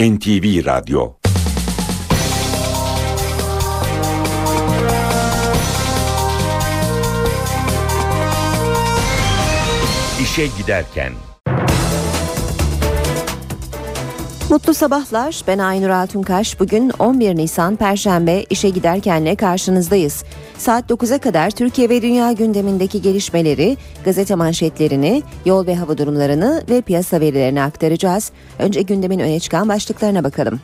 NTV Radyo İşe Giderken Mutlu sabahlar. Ben Aynur Altunkaş. Bugün 11 Nisan Perşembe işe giderkenle karşınızdayız. Saat 9'a kadar Türkiye ve dünya gündemindeki gelişmeleri, gazete manşetlerini, yol ve hava durumlarını ve piyasa verilerini aktaracağız. Önce gündemin öne çıkan başlıklarına bakalım.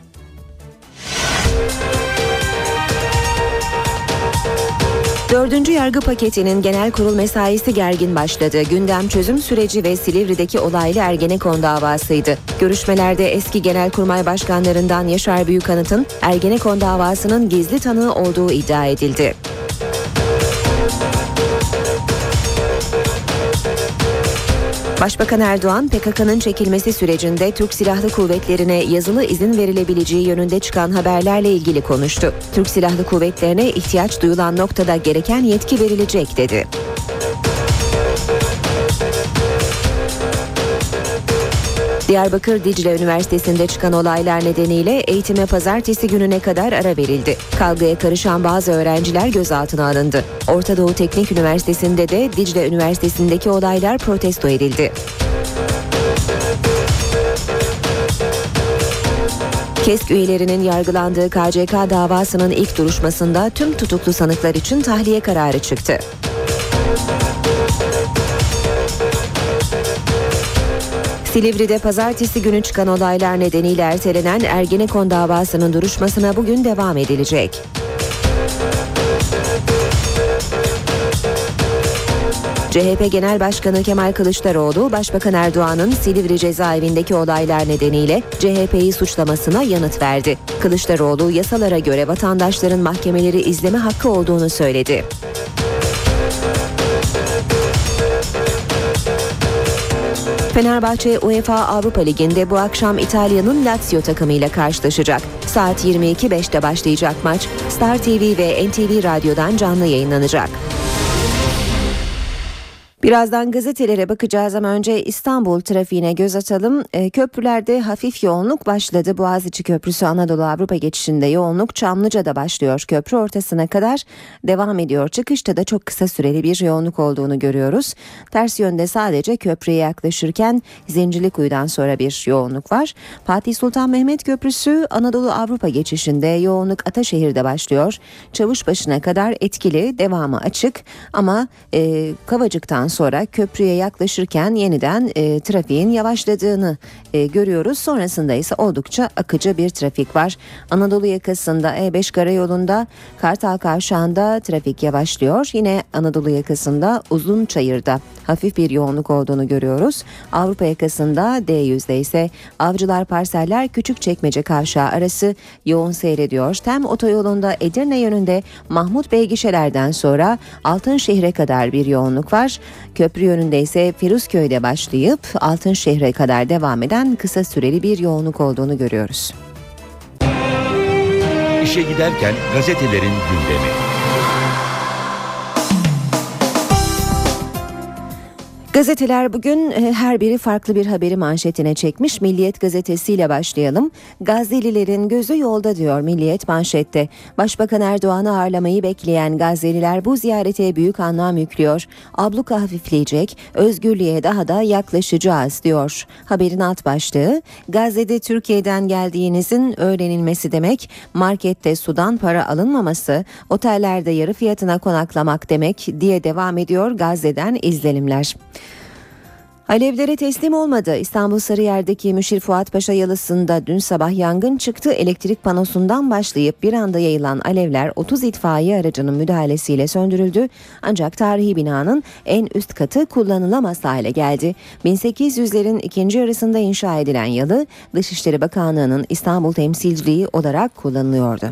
Dördüncü yargı paketinin genel kurul mesaisi gergin başladı. Gündem çözüm süreci ve Silivri'deki olaylı Ergenekon davasıydı. Görüşmelerde eski genelkurmay başkanlarından Yaşar Büyükanıt'ın Ergenekon davasının gizli tanığı olduğu iddia edildi. Başbakan Erdoğan PKK'nın çekilmesi sürecinde Türk Silahlı Kuvvetlerine yazılı izin verilebileceği yönünde çıkan haberlerle ilgili konuştu. Türk Silahlı Kuvvetlerine ihtiyaç duyulan noktada gereken yetki verilecek dedi. Diyarbakır Dicle Üniversitesi'nde çıkan olaylar nedeniyle eğitime pazartesi gününe kadar ara verildi. Kavgaya karışan bazı öğrenciler gözaltına alındı. Orta Doğu Teknik Üniversitesi'nde de Dicle Üniversitesi'ndeki olaylar protesto edildi. KESK üyelerinin yargılandığı KCK davasının ilk duruşmasında tüm tutuklu sanıklar için tahliye kararı çıktı. Silivri'de pazartesi günü çıkan olaylar nedeniyle ertelenen Ergenekon davasının duruşmasına bugün devam edilecek. CHP Genel Başkanı Kemal Kılıçdaroğlu, Başbakan Erdoğan'ın Silivri cezaevindeki olaylar nedeniyle CHP'yi suçlamasına yanıt verdi. Kılıçdaroğlu yasalara göre vatandaşların mahkemeleri izleme hakkı olduğunu söyledi. Fenerbahçe UEFA Avrupa Ligi'nde bu akşam İtalya'nın Lazio takımıyla karşılaşacak. Saat 22.05'te başlayacak maç Star TV ve NTV Radyo'dan canlı yayınlanacak. Birazdan gazetelere bakacağız ama önce İstanbul trafiğine göz atalım. E, köprülerde hafif yoğunluk başladı. Boğaziçi Köprüsü Anadolu Avrupa geçişinde yoğunluk Çamlıca'da başlıyor. Köprü ortasına kadar devam ediyor. Çıkışta da çok kısa süreli bir yoğunluk olduğunu görüyoruz. Ters yönde sadece köprüye yaklaşırken Zincirlikuyu'dan sonra bir yoğunluk var. Fatih Sultan Mehmet Köprüsü Anadolu Avrupa geçişinde yoğunluk Ataşehir'de başlıyor. Çavuşbaşı'na kadar etkili, devamı açık ama e, Kavacık'tan sonra köprüye yaklaşırken yeniden e, trafiğin yavaşladığını e, görüyoruz. Sonrasında ise oldukça akıcı bir trafik var. Anadolu yakasında E5 karayolunda Kartal Kavşağı'nda trafik yavaşlıyor. Yine Anadolu yakasında Uzun Çayır'da hafif bir yoğunluk olduğunu görüyoruz. Avrupa yakasında D100'de ise Avcılar Parseller Küçükçekmece Kavşağı arası yoğun seyrediyor. Tem otoyolunda Edirne yönünde Mahmut Bey gişelerden sonra Altınşehir'e kadar bir yoğunluk var. Köprü yönünde ise Firuzköy'de başlayıp Altınşehir'e kadar devam eden kısa süreli bir yoğunluk olduğunu görüyoruz. İşe giderken gazetelerin gündemi. Gazeteler bugün e, her biri farklı bir haberi manşetine çekmiş. Milliyet gazetesiyle başlayalım. Gazze'lilerin gözü yolda diyor Milliyet manşette. Başbakan Erdoğan'ı ağırlamayı bekleyen Gazze'liler bu ziyarete büyük anlam yüklüyor. Abluka hafifleyecek, özgürlüğe daha da yaklaşacağız diyor. Haberin alt başlığı Gazze'de Türkiye'den geldiğinizin öğrenilmesi demek, markette sudan para alınmaması, otellerde yarı fiyatına konaklamak demek diye devam ediyor Gazze'den izlenimler. Alevlere teslim olmadı. İstanbul Sarıyer'deki Müşir Fuat Paşa yalısında dün sabah yangın çıktı. Elektrik panosundan başlayıp bir anda yayılan alevler 30 itfaiye aracının müdahalesiyle söndürüldü. Ancak tarihi binanın en üst katı kullanılamaz hale geldi. 1800'lerin ikinci yarısında inşa edilen yalı Dışişleri Bakanlığı'nın İstanbul temsilciliği olarak kullanılıyordu.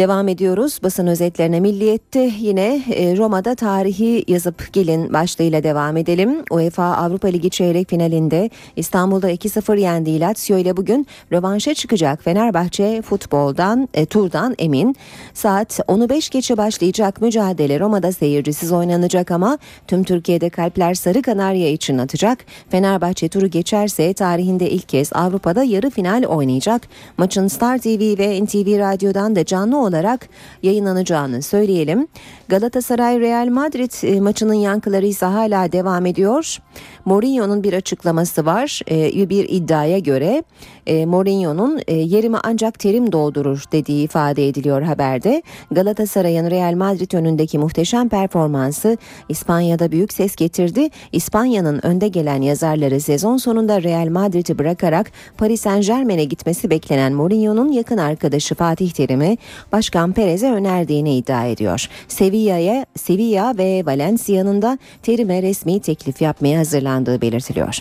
Devam ediyoruz basın özetlerine milliyette yine e, Roma'da tarihi yazıp gelin başlığıyla devam edelim. UEFA Avrupa Ligi çeyrek finalinde İstanbul'da 2-0 yendiği Lazio ile bugün rövanşa çıkacak Fenerbahçe futboldan e, turdan emin. Saat 10'u 5 geçe başlayacak mücadele Roma'da seyircisiz oynanacak ama tüm Türkiye'de kalpler sarı kanarya için atacak. Fenerbahçe turu geçerse tarihinde ilk kez Avrupa'da yarı final oynayacak. Maçın Star TV ve NTV Radyo'dan da canlı olarak yayınlanacağını söyleyelim. Galatasaray Real Madrid e, maçının yankıları ise hala devam ediyor. Mourinho'nun bir açıklaması var. E, bir iddiaya göre e, Mourinho'nun yerimi ancak terim doldurur dediği ifade ediliyor haberde. Galatasaray'ın Real Madrid önündeki muhteşem performansı İspanya'da büyük ses getirdi. İspanya'nın önde gelen yazarları sezon sonunda Real Madrid'i bırakarak Paris Saint Germain'e gitmesi beklenen Mourinho'nun yakın arkadaşı Fatih Terim'i Başkan Perez'e önerdiğini iddia ediyor. Sevilla'ya, Sevilla ve Valencia'nın da Terim'e resmi teklif yapmaya hazırlandığı belirtiliyor.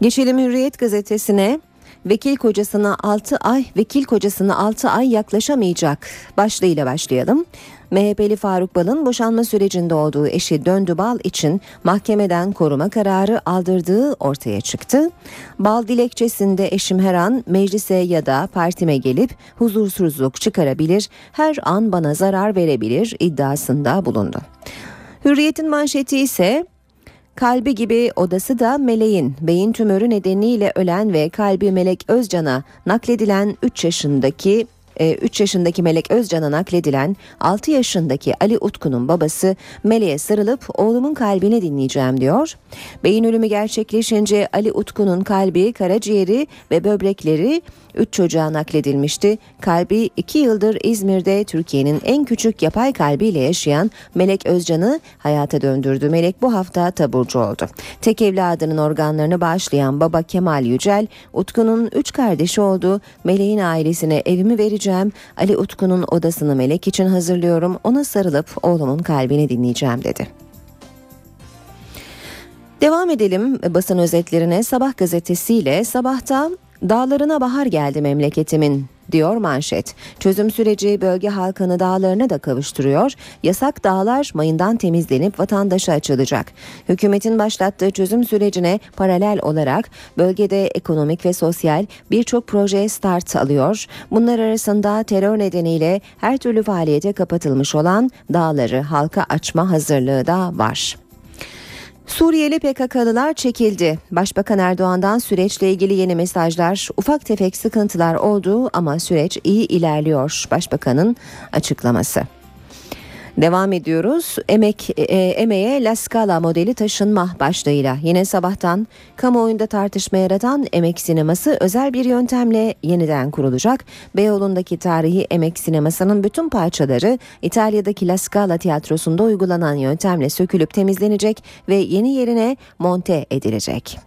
Geçelim Hürriyet gazetesine. Vekil kocasına 6 ay, vekil kocasına 6 ay yaklaşamayacak başlığıyla başlayalım. MHP'li Faruk Bal'ın boşanma sürecinde olduğu eşi Döndü Bal için mahkemeden koruma kararı aldırdığı ortaya çıktı. Bal dilekçesinde eşim her an meclise ya da partime gelip huzursuzluk çıkarabilir, her an bana zarar verebilir iddiasında bulundu. Hürriyet'in manşeti ise Kalbi gibi odası da meleğin. Beyin tümörü nedeniyle ölen ve kalbi Melek Özcan'a nakledilen 3 yaşındaki 3 e, yaşındaki Melek Özcan'a nakledilen 6 yaşındaki Ali Utku'nun babası Meleğe sarılıp oğlumun kalbini dinleyeceğim diyor. Beyin ölümü gerçekleşince Ali Utku'nun kalbi, karaciğeri ve böbrekleri 3 çocuğa nakledilmişti. Kalbi 2 yıldır İzmir'de Türkiye'nin en küçük yapay kalbiyle yaşayan Melek Özcan'ı hayata döndürdü. Melek bu hafta taburcu oldu. Tek evladının organlarını bağışlayan baba Kemal Yücel, Utku'nun 3 kardeşi oldu. Meleğin ailesine evimi vereceğim. Ali Utku'nun odasını Melek için hazırlıyorum. Ona sarılıp oğlumun kalbini dinleyeceğim dedi. Devam edelim basın özetlerine. Sabah gazetesiyle sabahta Dağlarına bahar geldi memleketimin diyor manşet. Çözüm süreci bölge halkını dağlarına da kavuşturuyor. Yasak dağlar mayından temizlenip vatandaşa açılacak. Hükümetin başlattığı çözüm sürecine paralel olarak bölgede ekonomik ve sosyal birçok proje start alıyor. Bunlar arasında terör nedeniyle her türlü faaliyete kapatılmış olan dağları halka açma hazırlığı da var. Suriyeli PKK'lılar çekildi. Başbakan Erdoğan'dan süreçle ilgili yeni mesajlar, ufak tefek sıkıntılar olduğu ama süreç iyi ilerliyor. Başbakanın açıklaması. Devam ediyoruz. Emek e, emeğe La Scala modeli taşınma başlığıyla yine sabahtan kamuoyunda tartışma yaratan Emek Sineması özel bir yöntemle yeniden kurulacak. Beyoğlu'ndaki tarihi Emek Sineması'nın bütün parçaları İtalya'daki La Scala tiyatrosunda uygulanan yöntemle sökülüp temizlenecek ve yeni yerine monte edilecek.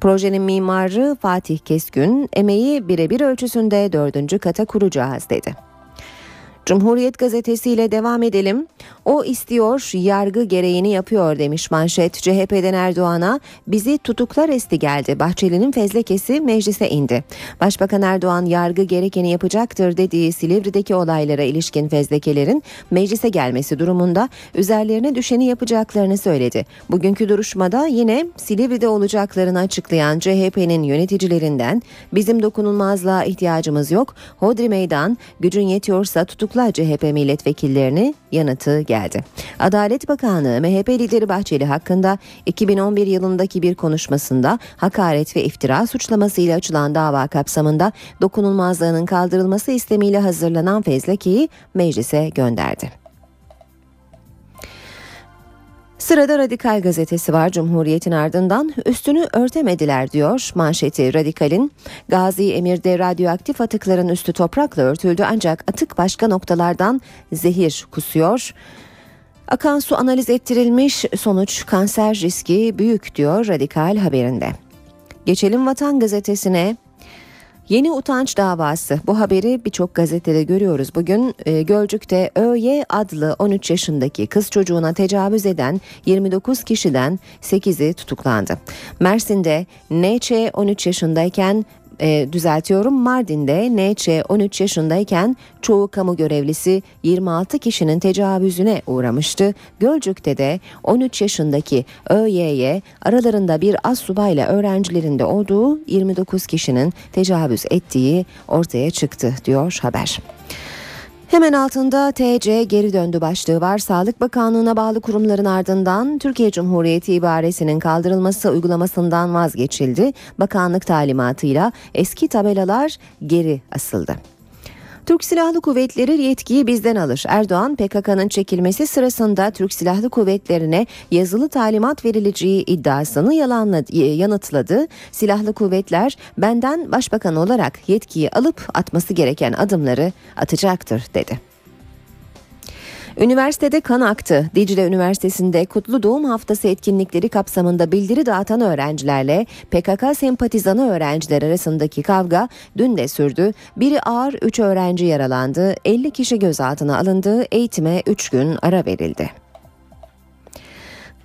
Projenin mimarı Fatih Keskün, emeği birebir ölçüsünde dördüncü kata kuracağız dedi. Cumhuriyet gazetesiyle devam edelim. O istiyor, yargı gereğini yapıyor demiş manşet. CHP'den Erdoğan'a bizi tutuklar esti geldi. Bahçeli'nin fezlekesi meclise indi. Başbakan Erdoğan yargı gerekeni yapacaktır dediği Silivri'deki olaylara ilişkin fezlekelerin meclise gelmesi durumunda üzerlerine düşeni yapacaklarını söyledi. Bugünkü duruşmada yine Silivri'de olacaklarını açıklayan CHP'nin yöneticilerinden bizim dokunulmazlığa ihtiyacımız yok. Hodri meydan gücün yetiyorsa tutuk tutukla CHP milletvekillerini yanıtı geldi. Adalet Bakanı MHP lideri Bahçeli hakkında 2011 yılındaki bir konuşmasında hakaret ve iftira suçlamasıyla açılan dava kapsamında dokunulmazlığının kaldırılması istemiyle hazırlanan fezlekeyi meclise gönderdi. Sırada Radikal gazetesi var Cumhuriyet'in ardından üstünü örtemediler diyor manşeti Radikal'in. Gazi Emir'de radyoaktif atıkların üstü toprakla örtüldü ancak atık başka noktalardan zehir kusuyor. Akan su analiz ettirilmiş sonuç kanser riski büyük diyor Radikal haberinde. Geçelim Vatan gazetesine. Yeni utanç davası. Bu haberi birçok gazetede görüyoruz. Bugün e, Gölcük'te ÖY adlı 13 yaşındaki kız çocuğuna tecavüz eden 29 kişiden 8'i tutuklandı. Mersin'de NÇ 13 yaşındayken e, düzeltiyorum Mardin'de NÇ 13 yaşındayken çoğu kamu görevlisi 26 kişinin tecavüzüne uğramıştı. Gölcük'te de 13 yaşındaki ÖYY aralarında bir az subayla öğrencilerinde olduğu 29 kişinin tecavüz ettiği ortaya çıktı diyor haber. Hemen altında TC geri döndü başlığı var. Sağlık Bakanlığı'na bağlı kurumların ardından Türkiye Cumhuriyeti ibaresinin kaldırılması uygulamasından vazgeçildi. Bakanlık talimatıyla eski tabelalar geri asıldı. Türk Silahlı Kuvvetleri yetkiyi bizden alır. Erdoğan PKK'nın çekilmesi sırasında Türk Silahlı Kuvvetleri'ne yazılı talimat verileceği iddiasını yalanladı, yanıtladı. Silahlı Kuvvetler benden başbakan olarak yetkiyi alıp atması gereken adımları atacaktır dedi. Üniversitede kan aktı. Dicle Üniversitesi'nde Kutlu Doğum Haftası etkinlikleri kapsamında bildiri dağıtan öğrencilerle PKK sempatizanı öğrenciler arasındaki kavga dün de sürdü. Biri ağır 3 öğrenci yaralandı. 50 kişi gözaltına alındı. Eğitime 3 gün ara verildi.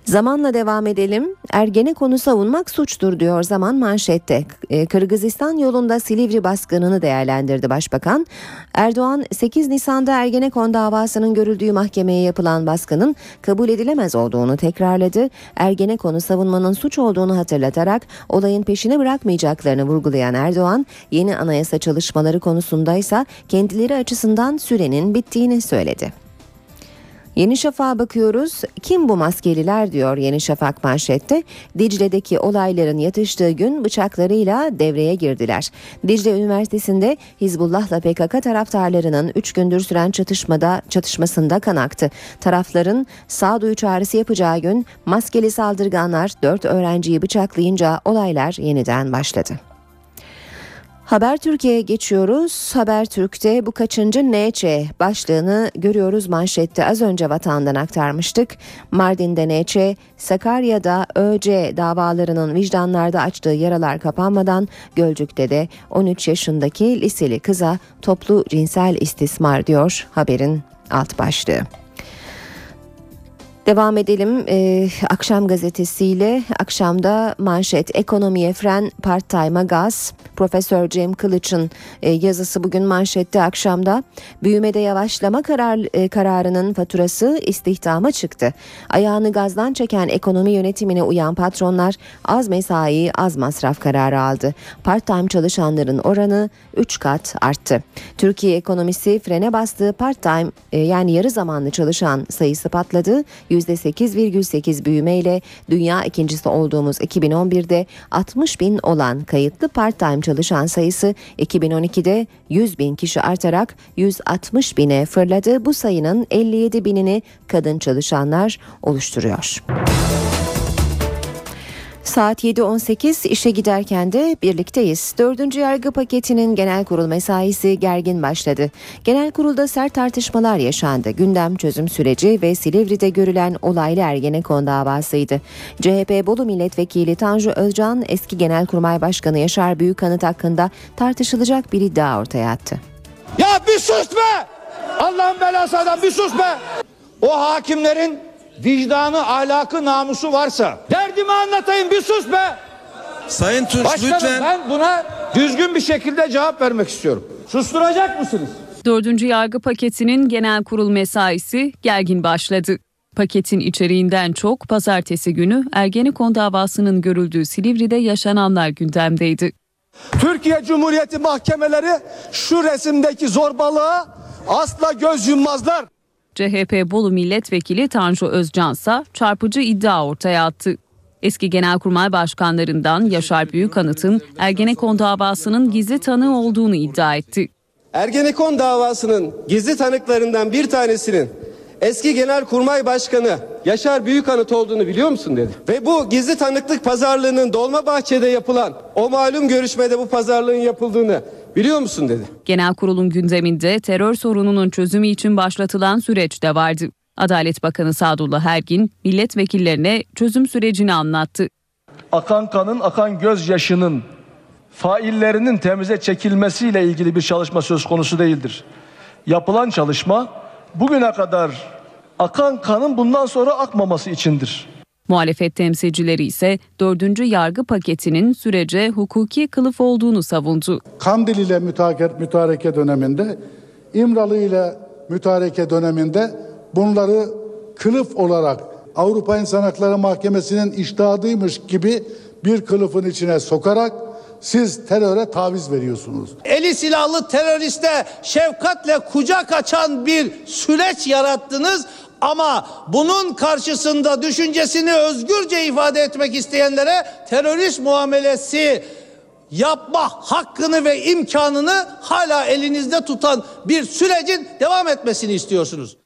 Zamanla devam edelim. Ergenekonu savunmak suçtur diyor zaman manşette. Ee, Kırgızistan yolunda Silivri baskınını değerlendirdi başbakan. Erdoğan 8 Nisan'da Ergenekon davasının görüldüğü mahkemeye yapılan baskının kabul edilemez olduğunu tekrarladı. Ergenekon'u savunmanın suç olduğunu hatırlatarak olayın peşini bırakmayacaklarını vurgulayan Erdoğan, yeni anayasa çalışmaları konusundaysa kendileri açısından sürenin bittiğini söyledi. Yeni Şafak'a bakıyoruz. Kim bu maskeliler diyor Yeni Şafak manşette. Dicle'deki olayların yatıştığı gün bıçaklarıyla devreye girdiler. Dicle Üniversitesi'nde Hizbullah'la PKK taraftarlarının 3 gündür süren çatışmada çatışmasında kan aktı. Tarafların sağduyu çağrısı yapacağı gün maskeli saldırganlar 4 öğrenciyi bıçaklayınca olaylar yeniden başladı. Haber Türkiye'ye geçiyoruz. Haber Türk'te bu kaçıncı NÇ başlığını görüyoruz manşette. Az önce vatandan aktarmıştık. Mardin'de NÇ, Sakarya'da ÖC davalarının vicdanlarda açtığı yaralar kapanmadan Gölcük'te de 13 yaşındaki liseli kıza toplu cinsel istismar diyor haberin alt başlığı. Devam edelim ee, akşam gazetesiyle akşamda manşet ekonomiye fren part time'a gaz Profesör Cem Kılıç'ın e, yazısı bugün manşette akşamda büyümede yavaşlama karar, e, kararının faturası istihdama çıktı. Ayağını gazdan çeken ekonomi yönetimine uyan patronlar az mesai az masraf kararı aldı. Part time çalışanların oranı 3 kat arttı. Türkiye ekonomisi frene bastığı part time e, yani yarı zamanlı çalışan sayısı patladı. %8,8 büyümeyle dünya ikincisi olduğumuz 2011'de 60 bin olan kayıtlı part-time çalışan sayısı 2012'de 100 bin kişi artarak 160 bine fırladı. Bu sayının 57 binini kadın çalışanlar oluşturuyor. Saat 7.18 işe giderken de birlikteyiz. Dördüncü yargı paketinin genel kurul mesaisi gergin başladı. Genel kurulda sert tartışmalar yaşandı. Gündem çözüm süreci ve Silivri'de görülen olaylı Ergenekon davasıydı. CHP Bolu Milletvekili Tanju Özcan eski Genelkurmay Başkanı Yaşar Büyükanıt hakkında tartışılacak bir iddia ortaya attı. Ya bir sus be! Allah'ın belası adam bir sus be! O hakimlerin vicdanı, ahlakı, namusu varsa derdimi anlatayım bir sus be. Sayın Tunç Başkanım lütfen. ben buna düzgün bir şekilde cevap vermek istiyorum. Susturacak mısınız? Dördüncü yargı paketinin genel kurul mesaisi gergin başladı. Paketin içeriğinden çok pazartesi günü Ergenekon davasının görüldüğü Silivri'de yaşananlar gündemdeydi. Türkiye Cumhuriyeti mahkemeleri şu resimdeki zorbalığa asla göz yummazlar. CHP Bolu Milletvekili Tanju Özcan ise çarpıcı iddia ortaya attı. Eski Genelkurmay Başkanlarından Yaşar Büyükanıt'ın Ergenekon davasının gizli tanığı olduğunu iddia etti. Ergenekon davasının gizli tanıklarından bir tanesinin eski Genelkurmay Başkanı Yaşar Büyükanıt olduğunu biliyor musun dedi. Ve bu gizli tanıklık pazarlığının Dolmabahçe'de yapılan o malum görüşmede bu pazarlığın yapıldığını biliyor musun dedi. Genel kurulun gündeminde terör sorununun çözümü için başlatılan süreç de vardı. Adalet Bakanı Sadullah Ergin milletvekillerine çözüm sürecini anlattı. Akan kanın, akan gözyaşının faillerinin temize çekilmesiyle ilgili bir çalışma söz konusu değildir. Yapılan çalışma bugüne kadar akan kanın bundan sonra akmaması içindir. Muhalefet temsilcileri ise 4. yargı paketinin sürece hukuki kılıf olduğunu savundu. Kandil ile mütareke, mütareke döneminde, İmralı ile mütareke döneminde bunları kılıf olarak Avrupa İnsan Hakları Mahkemesi'nin iştahıymış gibi bir kılıfın içine sokarak siz teröre taviz veriyorsunuz. eli silahlı teröriste şefkatle kucak açan bir süreç yarattınız ama bunun karşısında düşüncesini özgürce ifade etmek isteyenlere terörist muamelesi yapma hakkını ve imkanını hala elinizde tutan bir sürecin devam etmesini istiyorsunuz.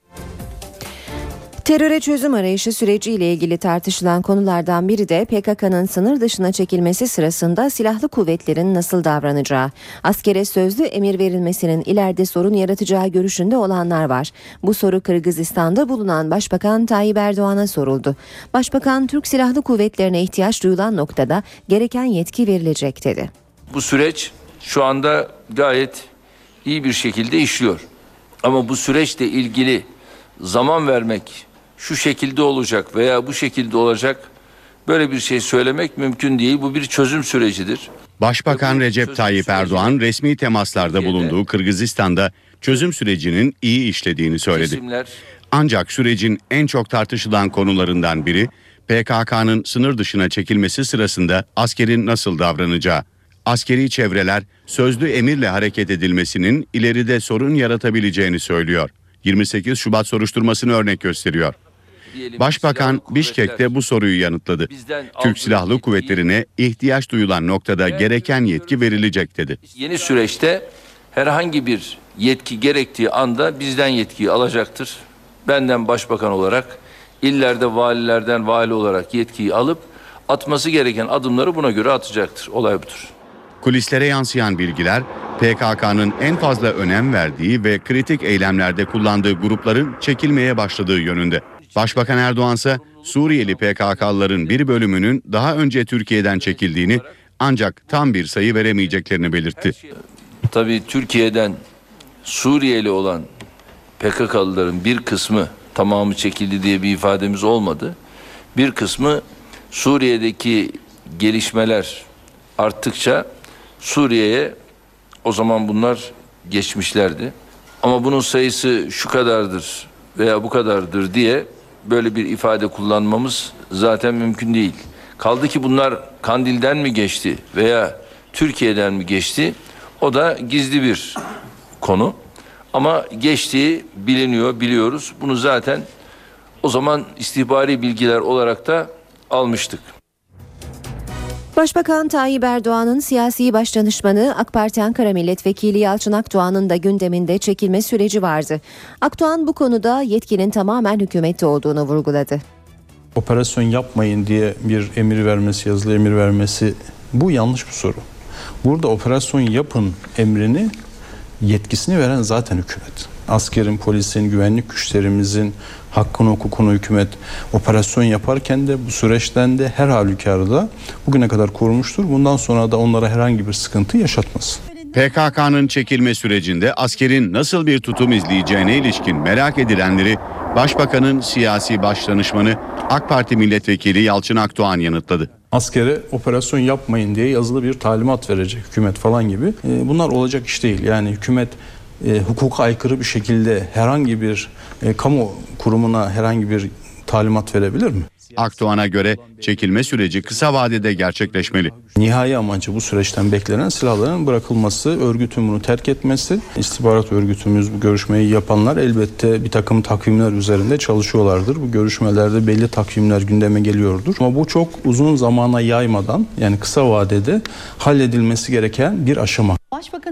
Teröre çözüm arayışı süreciyle ilgili tartışılan konulardan biri de PKK'nın sınır dışına çekilmesi sırasında silahlı kuvvetlerin nasıl davranacağı. Askere sözlü emir verilmesinin ileride sorun yaratacağı görüşünde olanlar var. Bu soru Kırgızistan'da bulunan Başbakan Tayyip Erdoğan'a soruldu. Başbakan Türk Silahlı Kuvvetlerine ihtiyaç duyulan noktada gereken yetki verilecek dedi. Bu süreç şu anda gayet iyi bir şekilde işliyor. Ama bu süreçle ilgili zaman vermek şu şekilde olacak veya bu şekilde olacak böyle bir şey söylemek mümkün değil. Bu bir çözüm sürecidir. Başbakan Recep Tayyip Erdoğan resmi temaslarda bulunduğu Kırgızistan'da çözüm sürecinin iyi işlediğini söyledi. Ancak sürecin en çok tartışılan konularından biri PKK'nın sınır dışına çekilmesi sırasında askerin nasıl davranacağı. Askeri çevreler sözlü emirle hareket edilmesinin ileride sorun yaratabileceğini söylüyor. 28 Şubat soruşturmasını örnek gösteriyor. Başbakan Bişkek'te bu soruyu yanıtladı. Türk Silahlı Kuvvetleri'ne ihtiyaç duyulan noktada gereken yetki verilecek dedi. Yeni süreçte herhangi bir yetki gerektiği anda bizden yetkiyi alacaktır. Benden başbakan olarak illerde valilerden vali olarak yetkiyi alıp atması gereken adımları buna göre atacaktır. Olay budur. Kulislere yansıyan bilgiler PKK'nın en fazla önem verdiği ve kritik eylemlerde kullandığı grupların çekilmeye başladığı yönünde. Başbakan Erdoğan ise Suriyeli PKK'lıların bir bölümünün daha önce Türkiye'den çekildiğini ancak tam bir sayı veremeyeceklerini belirtti. Tabii Türkiye'den Suriyeli olan PKK'lıların bir kısmı tamamı çekildi diye bir ifademiz olmadı. Bir kısmı Suriye'deki gelişmeler arttıkça Suriye'ye o zaman bunlar geçmişlerdi. Ama bunun sayısı şu kadardır veya bu kadardır diye böyle bir ifade kullanmamız zaten mümkün değil. Kaldı ki bunlar Kandil'den mi geçti veya Türkiye'den mi geçti? O da gizli bir konu. Ama geçtiği biliniyor, biliyoruz. Bunu zaten o zaman istihbari bilgiler olarak da almıştık. Başbakan Tayyip Erdoğan'ın siyasi başdanışmanı AK Parti Ankara Milletvekili Yalçın Akdoğan'ın da gündeminde çekilme süreci vardı. Akdoğan bu konuda yetkinin tamamen hükümette olduğunu vurguladı. operasyon yapmayın diye bir emir vermesi, yazılı emir vermesi bu yanlış bir soru. Burada operasyon yapın emrini yetkisini veren zaten hükümet. Askerin, polisin, güvenlik güçlerimizin hakkını hukukunu hükümet operasyon yaparken de bu süreçten de her halükarda bugüne kadar korumuştur. Bundan sonra da onlara herhangi bir sıkıntı yaşatmaz. PKK'nın çekilme sürecinde askerin nasıl bir tutum izleyeceğine ilişkin merak edilenleri Başbakanın siyasi başdanışmanı AK Parti Milletvekili Yalçın Akdoğan yanıtladı. askere operasyon yapmayın diye yazılı bir talimat verecek hükümet falan gibi. E, bunlar olacak iş değil. Yani hükümet e, hukuka aykırı bir şekilde herhangi bir e, kamu kurumuna herhangi bir talimat verebilir mi? Akdoğan'a göre çekilme süreci kısa vadede gerçekleşmeli. Nihai amacı bu süreçten beklenen silahların bırakılması, örgütün bunu terk etmesi. İstihbarat örgütümüz bu görüşmeyi yapanlar elbette bir takım takvimler üzerinde çalışıyorlardır. Bu görüşmelerde belli takvimler gündeme geliyordur. Ama bu çok uzun zamana yaymadan yani kısa vadede halledilmesi gereken bir aşama.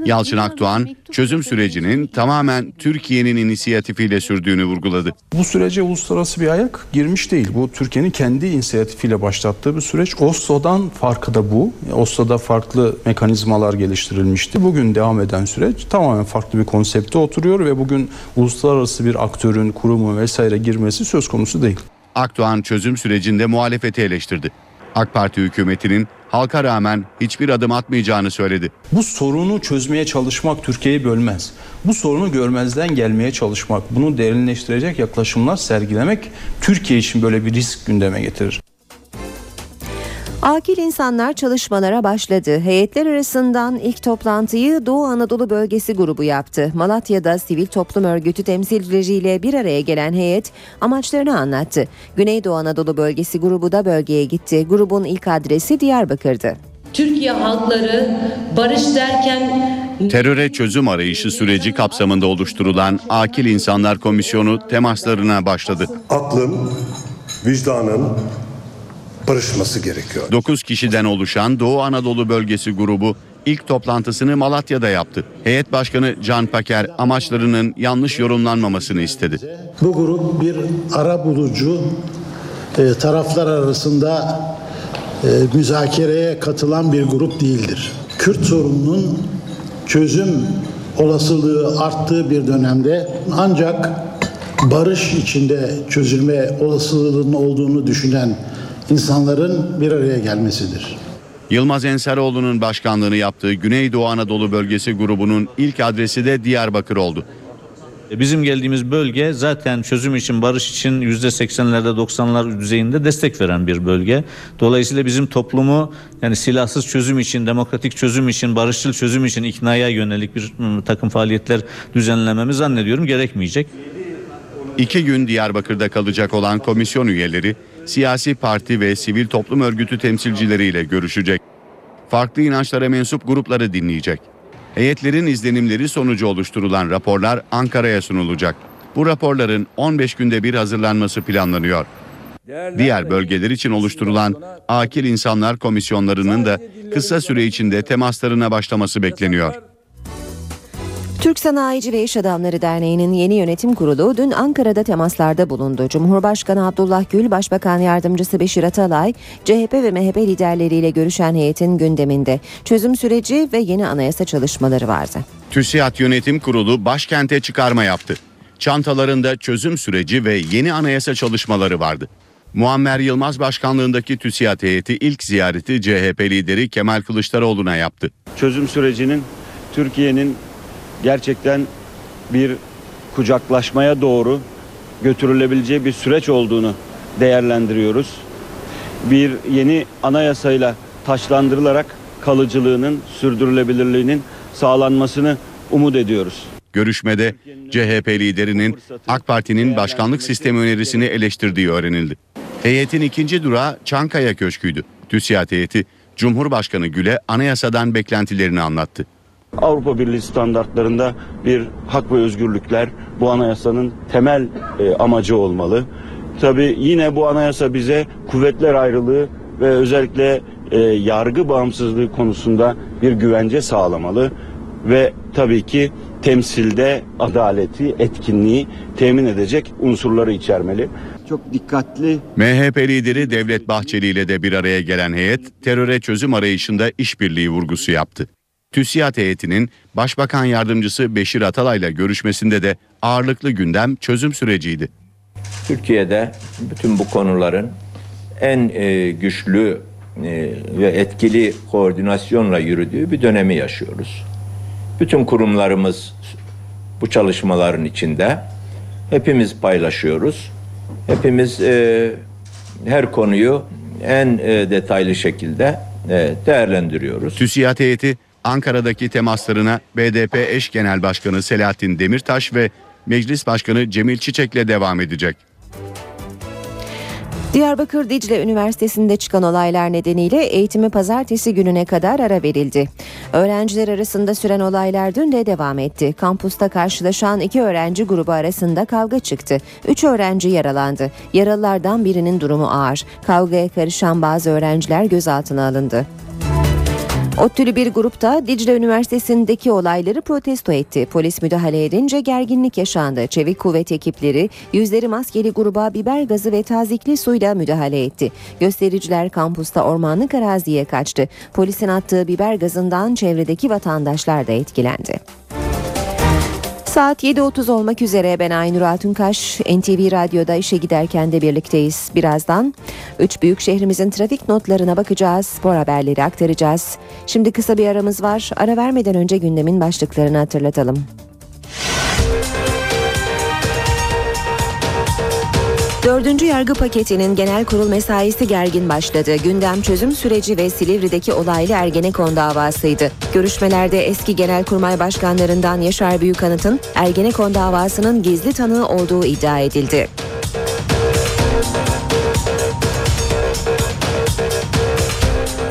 Yalçın Akdoğan çözüm sürecinin tamamen Türkiye'nin inisiyatifiyle sürdüğünü vurguladı. Bu sürece uluslararası bir ayak girmiş değil. Bu Türkiye'nin kendi inisiyatifiyle başlattığı bir süreç. Oslo'dan farkı da bu. Oslo'da farklı mekanizmalar geliştirilmişti. Bugün devam eden süreç tamamen farklı bir konsepte oturuyor ve bugün uluslararası bir aktörün, kurumu vesaire girmesi söz konusu değil. Akdoğan çözüm sürecinde muhalefeti eleştirdi. AK Parti hükümetinin halka rağmen hiçbir adım atmayacağını söyledi. Bu sorunu çözmeye çalışmak Türkiye'yi bölmez. Bu sorunu görmezden gelmeye çalışmak, bunu derinleştirecek yaklaşımlar sergilemek Türkiye için böyle bir risk gündeme getirir. Akil insanlar çalışmalara başladı. Heyetler arasından ilk toplantıyı Doğu Anadolu Bölgesi grubu yaptı. Malatya'da sivil toplum örgütü temsilcileriyle bir araya gelen heyet amaçlarını anlattı. Güneydoğu Anadolu Bölgesi grubu da bölgeye gitti. Grubun ilk adresi Diyarbakır'dı. Türkiye halkları barış derken Teröre çözüm arayışı süreci kapsamında oluşturulan Akil İnsanlar Komisyonu temaslarına başladı. Aklın, vicdanın barışması gerekiyor. 9 kişiden oluşan Doğu Anadolu Bölgesi grubu ilk toplantısını Malatya'da yaptı. Heyet Başkanı Can Paker amaçlarının yanlış yorumlanmamasını istedi. Bu grup bir ara bulucu e, taraflar arasında e, müzakereye katılan bir grup değildir. Kürt sorununun çözüm olasılığı arttığı bir dönemde ancak barış içinde çözülme olasılığının olduğunu düşünen insanların bir araya gelmesidir. Yılmaz Enseroğlu'nun başkanlığını yaptığı Güneydoğu Anadolu Bölgesi grubunun ilk adresi de Diyarbakır oldu. Bizim geldiğimiz bölge zaten çözüm için, barış için %80'lerde 90'lar düzeyinde destek veren bir bölge. Dolayısıyla bizim toplumu yani silahsız çözüm için, demokratik çözüm için, barışçıl çözüm için iknaya yönelik bir ım, takım faaliyetler düzenlememiz zannediyorum gerekmeyecek. İki gün Diyarbakır'da kalacak olan komisyon üyeleri siyasi parti ve sivil toplum örgütü temsilcileriyle görüşecek. Farklı inançlara mensup grupları dinleyecek. Heyetlerin izlenimleri sonucu oluşturulan raporlar Ankara'ya sunulacak. Bu raporların 15 günde bir hazırlanması planlanıyor. Diğer bölgeler için oluşturulan Akil İnsanlar Komisyonlarının da kısa süre içinde temaslarına başlaması bekleniyor. Türk Sanayici ve İş Adamları Derneği'nin yeni yönetim kurulu dün Ankara'da temaslarda bulundu. Cumhurbaşkanı Abdullah Gül, Başbakan Yardımcısı Beşir Atalay, CHP ve MHP liderleriyle görüşen heyetin gündeminde çözüm süreci ve yeni anayasa çalışmaları vardı. TÜSİAD Yönetim Kurulu başkente çıkarma yaptı. Çantalarında çözüm süreci ve yeni anayasa çalışmaları vardı. Muammer Yılmaz başkanlığındaki TÜSİAD heyeti ilk ziyareti CHP lideri Kemal Kılıçdaroğlu'na yaptı. çözüm sürecinin Türkiye'nin gerçekten bir kucaklaşmaya doğru götürülebileceği bir süreç olduğunu değerlendiriyoruz. Bir yeni anayasayla taşlandırılarak kalıcılığının, sürdürülebilirliğinin sağlanmasını umut ediyoruz. Görüşmede CHP liderinin AK Parti'nin başkanlık sistemi önerisini eleştirdiği öğrenildi. Heyetin ikinci durağı Çankaya Köşkü'ydü. TÜSİAD heyeti Cumhurbaşkanı Gül'e anayasadan beklentilerini anlattı. Avrupa Birliği standartlarında bir hak ve özgürlükler bu anayasanın temel e, amacı olmalı. Tabii yine bu anayasa bize kuvvetler ayrılığı ve özellikle e, yargı bağımsızlığı konusunda bir güvence sağlamalı ve tabii ki temsilde adaleti, etkinliği temin edecek unsurları içermeli. Çok dikkatli MHP lideri Devlet Bahçeli ile de bir araya gelen heyet teröre çözüm arayışında işbirliği vurgusu yaptı. TÜSİAD heyetinin Başbakan Yardımcısı Beşir Atalay'la görüşmesinde de ağırlıklı gündem çözüm süreciydi. Türkiye'de bütün bu konuların en e, güçlü e, ve etkili koordinasyonla yürüdüğü bir dönemi yaşıyoruz. Bütün kurumlarımız bu çalışmaların içinde. Hepimiz paylaşıyoruz. Hepimiz e, her konuyu en e, detaylı şekilde e, değerlendiriyoruz. TÜSİAD heyeti Ankara'daki temaslarına BDP eş genel başkanı Selahattin Demirtaş ve Meclis Başkanı Cemil Çiçek'le devam edecek. Diyarbakır Dicle Üniversitesi'nde çıkan olaylar nedeniyle eğitimi pazartesi gününe kadar ara verildi. Öğrenciler arasında süren olaylar dün de devam etti. Kampusta karşılaşan iki öğrenci grubu arasında kavga çıktı. Üç öğrenci yaralandı. Yaralılardan birinin durumu ağır. Kavgaya karışan bazı öğrenciler gözaltına alındı. ODTÜ'lü bir grupta Dicle Üniversitesi'ndeki olayları protesto etti. Polis müdahale edince gerginlik yaşandı. Çevik kuvvet ekipleri yüzleri maskeli gruba biber gazı ve tazikli suyla müdahale etti. Göstericiler kampusta ormanlık araziye kaçtı. Polisin attığı biber gazından çevredeki vatandaşlar da etkilendi. Saat 7.30 olmak üzere ben Aynur Altunkaş. NTV Radyo'da işe giderken de birlikteyiz. Birazdan üç büyük şehrimizin trafik notlarına bakacağız. Spor haberleri aktaracağız. Şimdi kısa bir aramız var. Ara vermeden önce gündemin başlıklarını hatırlatalım. Dördüncü yargı paketinin genel kurul mesaisi gergin başladı. Gündem çözüm süreci ve Silivri'deki olaylı Ergenekon davasıydı. Görüşmelerde eski genelkurmay başkanlarından Yaşar Büyükanıt'ın Ergenekon davasının gizli tanığı olduğu iddia edildi.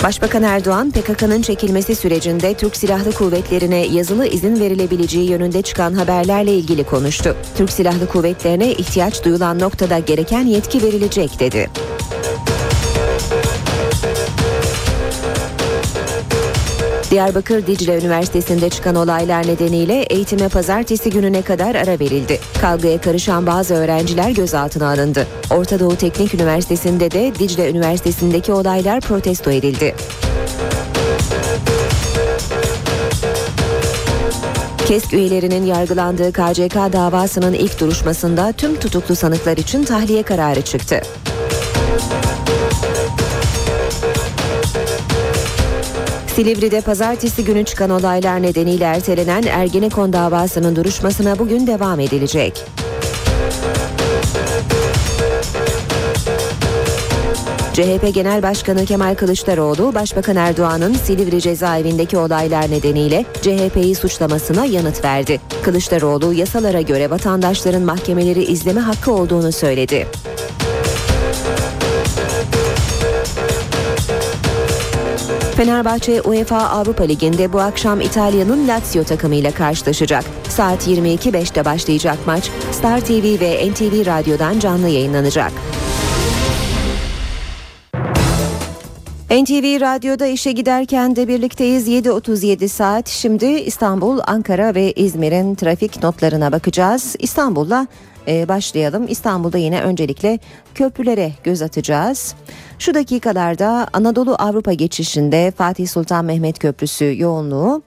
Başbakan Erdoğan PKK'nın çekilmesi sürecinde Türk Silahlı Kuvvetlerine yazılı izin verilebileceği yönünde çıkan haberlerle ilgili konuştu. Türk Silahlı Kuvvetlerine ihtiyaç duyulan noktada gereken yetki verilecek dedi. Diyarbakır Dicle Üniversitesi'nde çıkan olaylar nedeniyle eğitime pazartesi gününe kadar ara verildi. Kavgaya karışan bazı öğrenciler gözaltına alındı. Orta Doğu Teknik Üniversitesi'nde de Dicle Üniversitesi'ndeki olaylar protesto edildi. KESK üyelerinin yargılandığı KCK davasının ilk duruşmasında tüm tutuklu sanıklar için tahliye kararı çıktı. Silivri'de pazartesi günü çıkan olaylar nedeniyle ertelenen Ergenekon davasının duruşmasına bugün devam edilecek. CHP Genel Başkanı Kemal Kılıçdaroğlu, Başbakan Erdoğan'ın Silivri cezaevindeki olaylar nedeniyle CHP'yi suçlamasına yanıt verdi. Kılıçdaroğlu yasalara göre vatandaşların mahkemeleri izleme hakkı olduğunu söyledi. Fenerbahçe UEFA Avrupa Ligi'nde bu akşam İtalya'nın Lazio takımıyla karşılaşacak. Saat 22.05'te başlayacak maç Star TV ve NTV Radyo'dan canlı yayınlanacak. NTV Radyo'da işe giderken de birlikteyiz 7.37 saat. Şimdi İstanbul, Ankara ve İzmir'in trafik notlarına bakacağız. İstanbul'la e, başlayalım. İstanbul'da yine öncelikle köprülere göz atacağız. Şu dakikalarda Anadolu Avrupa geçişinde Fatih Sultan Mehmet Köprüsü yoğunluğu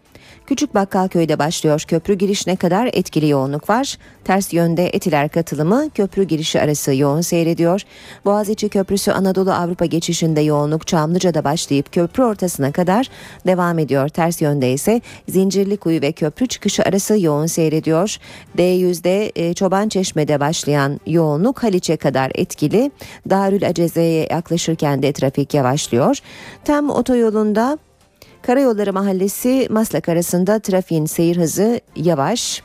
Küçük Bakkalköy'de başlıyor köprü girişine kadar etkili yoğunluk var. Ters yönde Etiler katılımı köprü girişi arası yoğun seyrediyor. Boğaziçi Köprüsü Anadolu Avrupa geçişinde yoğunluk Çamlıca'da başlayıp köprü ortasına kadar devam ediyor. Ters yönde ise Zincirlikuyu ve köprü çıkışı arası yoğun seyrediyor. D100'de e, Çoban Çeşme'de başlayan yoğunluk Haliç'e kadar etkili. Darül Aceze'ye yaklaşırken de trafik yavaşlıyor. Tam otoyolunda Karayolları Mahallesi Maslak arasında trafiğin seyir hızı yavaş.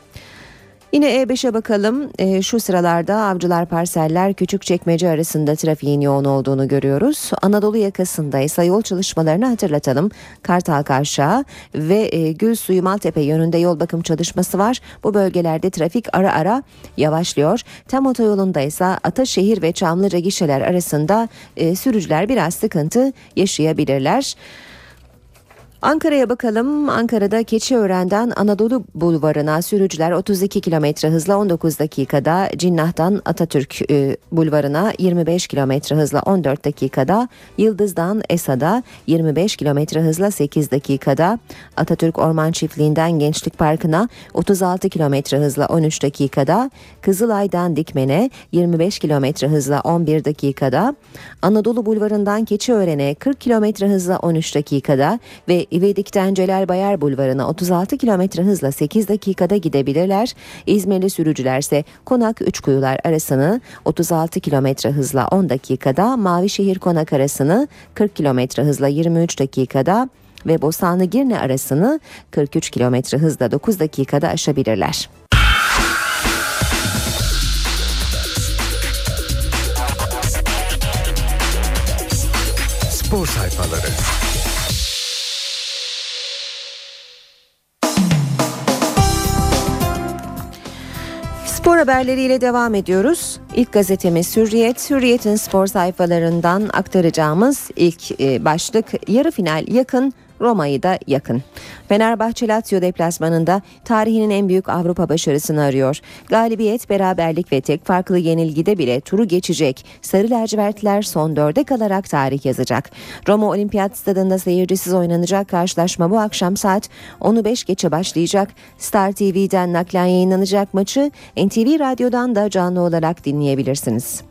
Yine E5'e bakalım. E, şu sıralarda Avcılar Parseller Küçükçekmece arasında trafiğin yoğun olduğunu görüyoruz. Anadolu yakasında ise yol çalışmalarını hatırlatalım. Kartal Kavşağı ve e, Gülsuyu Maltepe yönünde yol bakım çalışması var. Bu bölgelerde trafik ara ara yavaşlıyor. Tam otoyolunda ise Ataşehir ve Çamlıca gişeler arasında e, sürücüler biraz sıkıntı yaşayabilirler. Ankara'ya bakalım. Ankara'da Keçiören'den Anadolu Bulvarı'na sürücüler 32 km hızla 19 dakikada, Cinnah'tan Atatürk e, Bulvarı'na 25 km hızla 14 dakikada, Yıldız'dan Esa'da 25 km hızla 8 dakikada, Atatürk Orman Çiftliği'nden Gençlik Parkı'na 36 km hızla 13 dakikada, Kızılay'dan Dikmen'e 25 km hızla 11 dakikada, Anadolu Bulvarı'ndan Keçiören'e 40 km hızla 13 dakikada ve İvedik'ten Celal Bayar Bulvarı'na 36 km hızla 8 dakikada gidebilirler. İzmirli sürücüler ise Konak Üçkuyular arasını 36 km hızla 10 dakikada, Mavişehir Konak arasını 40 km hızla 23 dakikada ve Bostanlı Girne arasını 43 km hızla 9 dakikada aşabilirler. Spor sayfaları. Spor haberleriyle devam ediyoruz. İlk gazetemiz Hürriyet. Hürriyet'in spor sayfalarından aktaracağımız ilk e, başlık yarı final yakın Roma'yı da yakın. Fenerbahçe Lazio deplasmanında tarihinin en büyük Avrupa başarısını arıyor. Galibiyet, beraberlik ve tek farklı yenilgide bile turu geçecek. Sarı lacivertler son dörde kalarak tarih yazacak. Roma Olimpiyat Stadında seyircisiz oynanacak karşılaşma bu akşam saat 10'u 5 geçe başlayacak. Star TV'den naklen yayınlanacak maçı NTV Radyo'dan da canlı olarak dinleyebilirsiniz.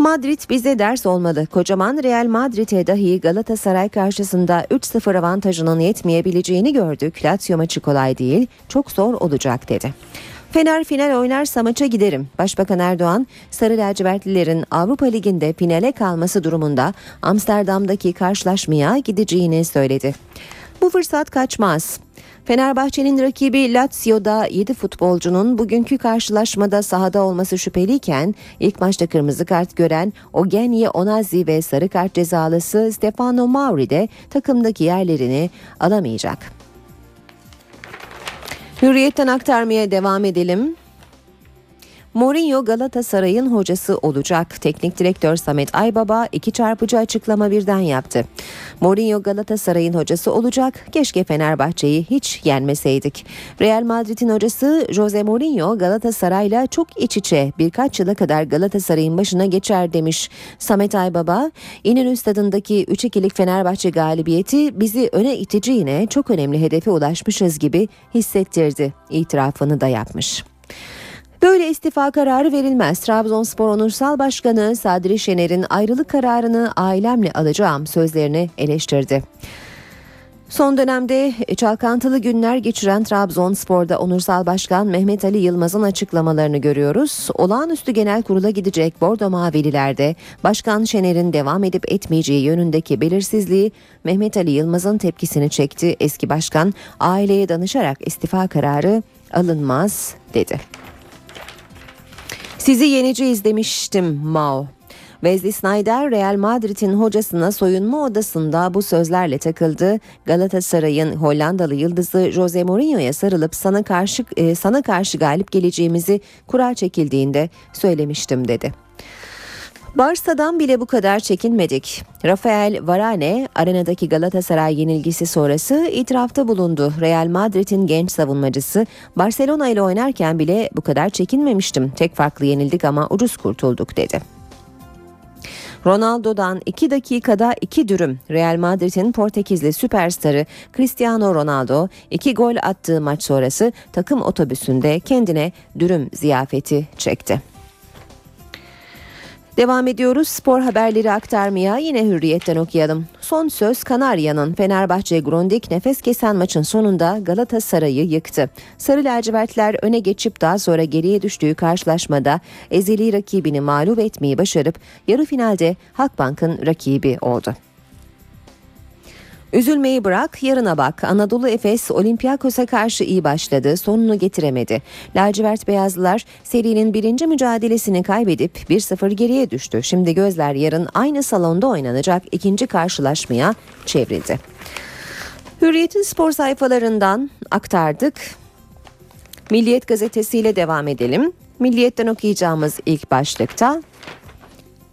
Madrid bize ders olmalı. Kocaman Real Madrid'e dahi Galatasaray karşısında 3-0 avantajının yetmeyebileceğini gördük. Lazio maçı kolay değil, çok zor olacak dedi. Fener final oynarsa maça giderim. Başbakan Erdoğan, Sarı lacivertlilerin Avrupa Ligi'nde finale kalması durumunda Amsterdam'daki karşılaşmaya gideceğini söyledi. Bu fırsat kaçmaz. Fenerbahçe'nin rakibi Lazio'da 7 futbolcunun bugünkü karşılaşmada sahada olması şüpheliyken ilk maçta kırmızı kart gören Ogenye Onazi ve sarı kart cezalısı Stefano Mauri de takımdaki yerlerini alamayacak. Hürriyetten aktarmaya devam edelim. Mourinho Galatasaray'ın hocası olacak. Teknik direktör Samet Aybaba iki çarpıcı açıklama birden yaptı. Mourinho Galatasaray'ın hocası olacak. Keşke Fenerbahçe'yi hiç yenmeseydik. Real Madrid'in hocası Jose Mourinho Galatasaray'la çok iç içe birkaç yıla kadar Galatasaray'ın başına geçer demiş. Samet Aybaba, İnönü Stadı'ndaki 3-2'lik Fenerbahçe galibiyeti bizi öne itici yine çok önemli hedefe ulaşmışız gibi hissettirdi. İtirafını da yapmış. Böyle istifa kararı verilmez. Trabzonspor Onursal Başkanı Sadri Şener'in ayrılık kararını ailemle alacağım sözlerini eleştirdi. Son dönemde çalkantılı günler geçiren Trabzonspor'da Onursal Başkan Mehmet Ali Yılmaz'ın açıklamalarını görüyoruz. Olağanüstü genel kurula gidecek Bordo Mavililerde Başkan Şener'in devam edip etmeyeceği yönündeki belirsizliği Mehmet Ali Yılmaz'ın tepkisini çekti. Eski başkan aileye danışarak istifa kararı alınmaz dedi. Sizi yeneceğiz demiştim Mao. Wesley Snyder Real Madrid'in hocasına soyunma odasında bu sözlerle takıldı. Galatasaray'ın Hollandalı yıldızı Jose Mourinho'ya sarılıp sana karşı e, sana karşı galip geleceğimizi kura çekildiğinde söylemiştim dedi. Barsa'dan bile bu kadar çekinmedik. Rafael Varane arenadaki Galatasaray yenilgisi sonrası itirafta bulundu. Real Madrid'in genç savunmacısı Barcelona ile oynarken bile bu kadar çekinmemiştim. Tek farklı yenildik ama ucuz kurtulduk dedi. Ronaldo'dan 2 dakikada 2 dürüm. Real Madrid'in Portekizli süperstarı Cristiano Ronaldo 2 gol attığı maç sonrası takım otobüsünde kendine dürüm ziyafeti çekti. Devam ediyoruz spor haberleri aktarmaya yine hürriyetten okuyalım. Son söz Kanarya'nın Fenerbahçe Grundig nefes kesen maçın sonunda Galatasaray'ı yıktı. Sarı lacivertler öne geçip daha sonra geriye düştüğü karşılaşmada ezeli rakibini mağlup etmeyi başarıp yarı finalde Halkbank'ın rakibi oldu. Üzülmeyi bırak yarına bak. Anadolu Efes Olympiakos'a karşı iyi başladı. Sonunu getiremedi. Lacivert Beyazlılar serinin birinci mücadelesini kaybedip 1-0 geriye düştü. Şimdi gözler yarın aynı salonda oynanacak ikinci karşılaşmaya çevrildi. Hürriyet'in spor sayfalarından aktardık. Milliyet gazetesiyle devam edelim. Milliyet'ten okuyacağımız ilk başlıkta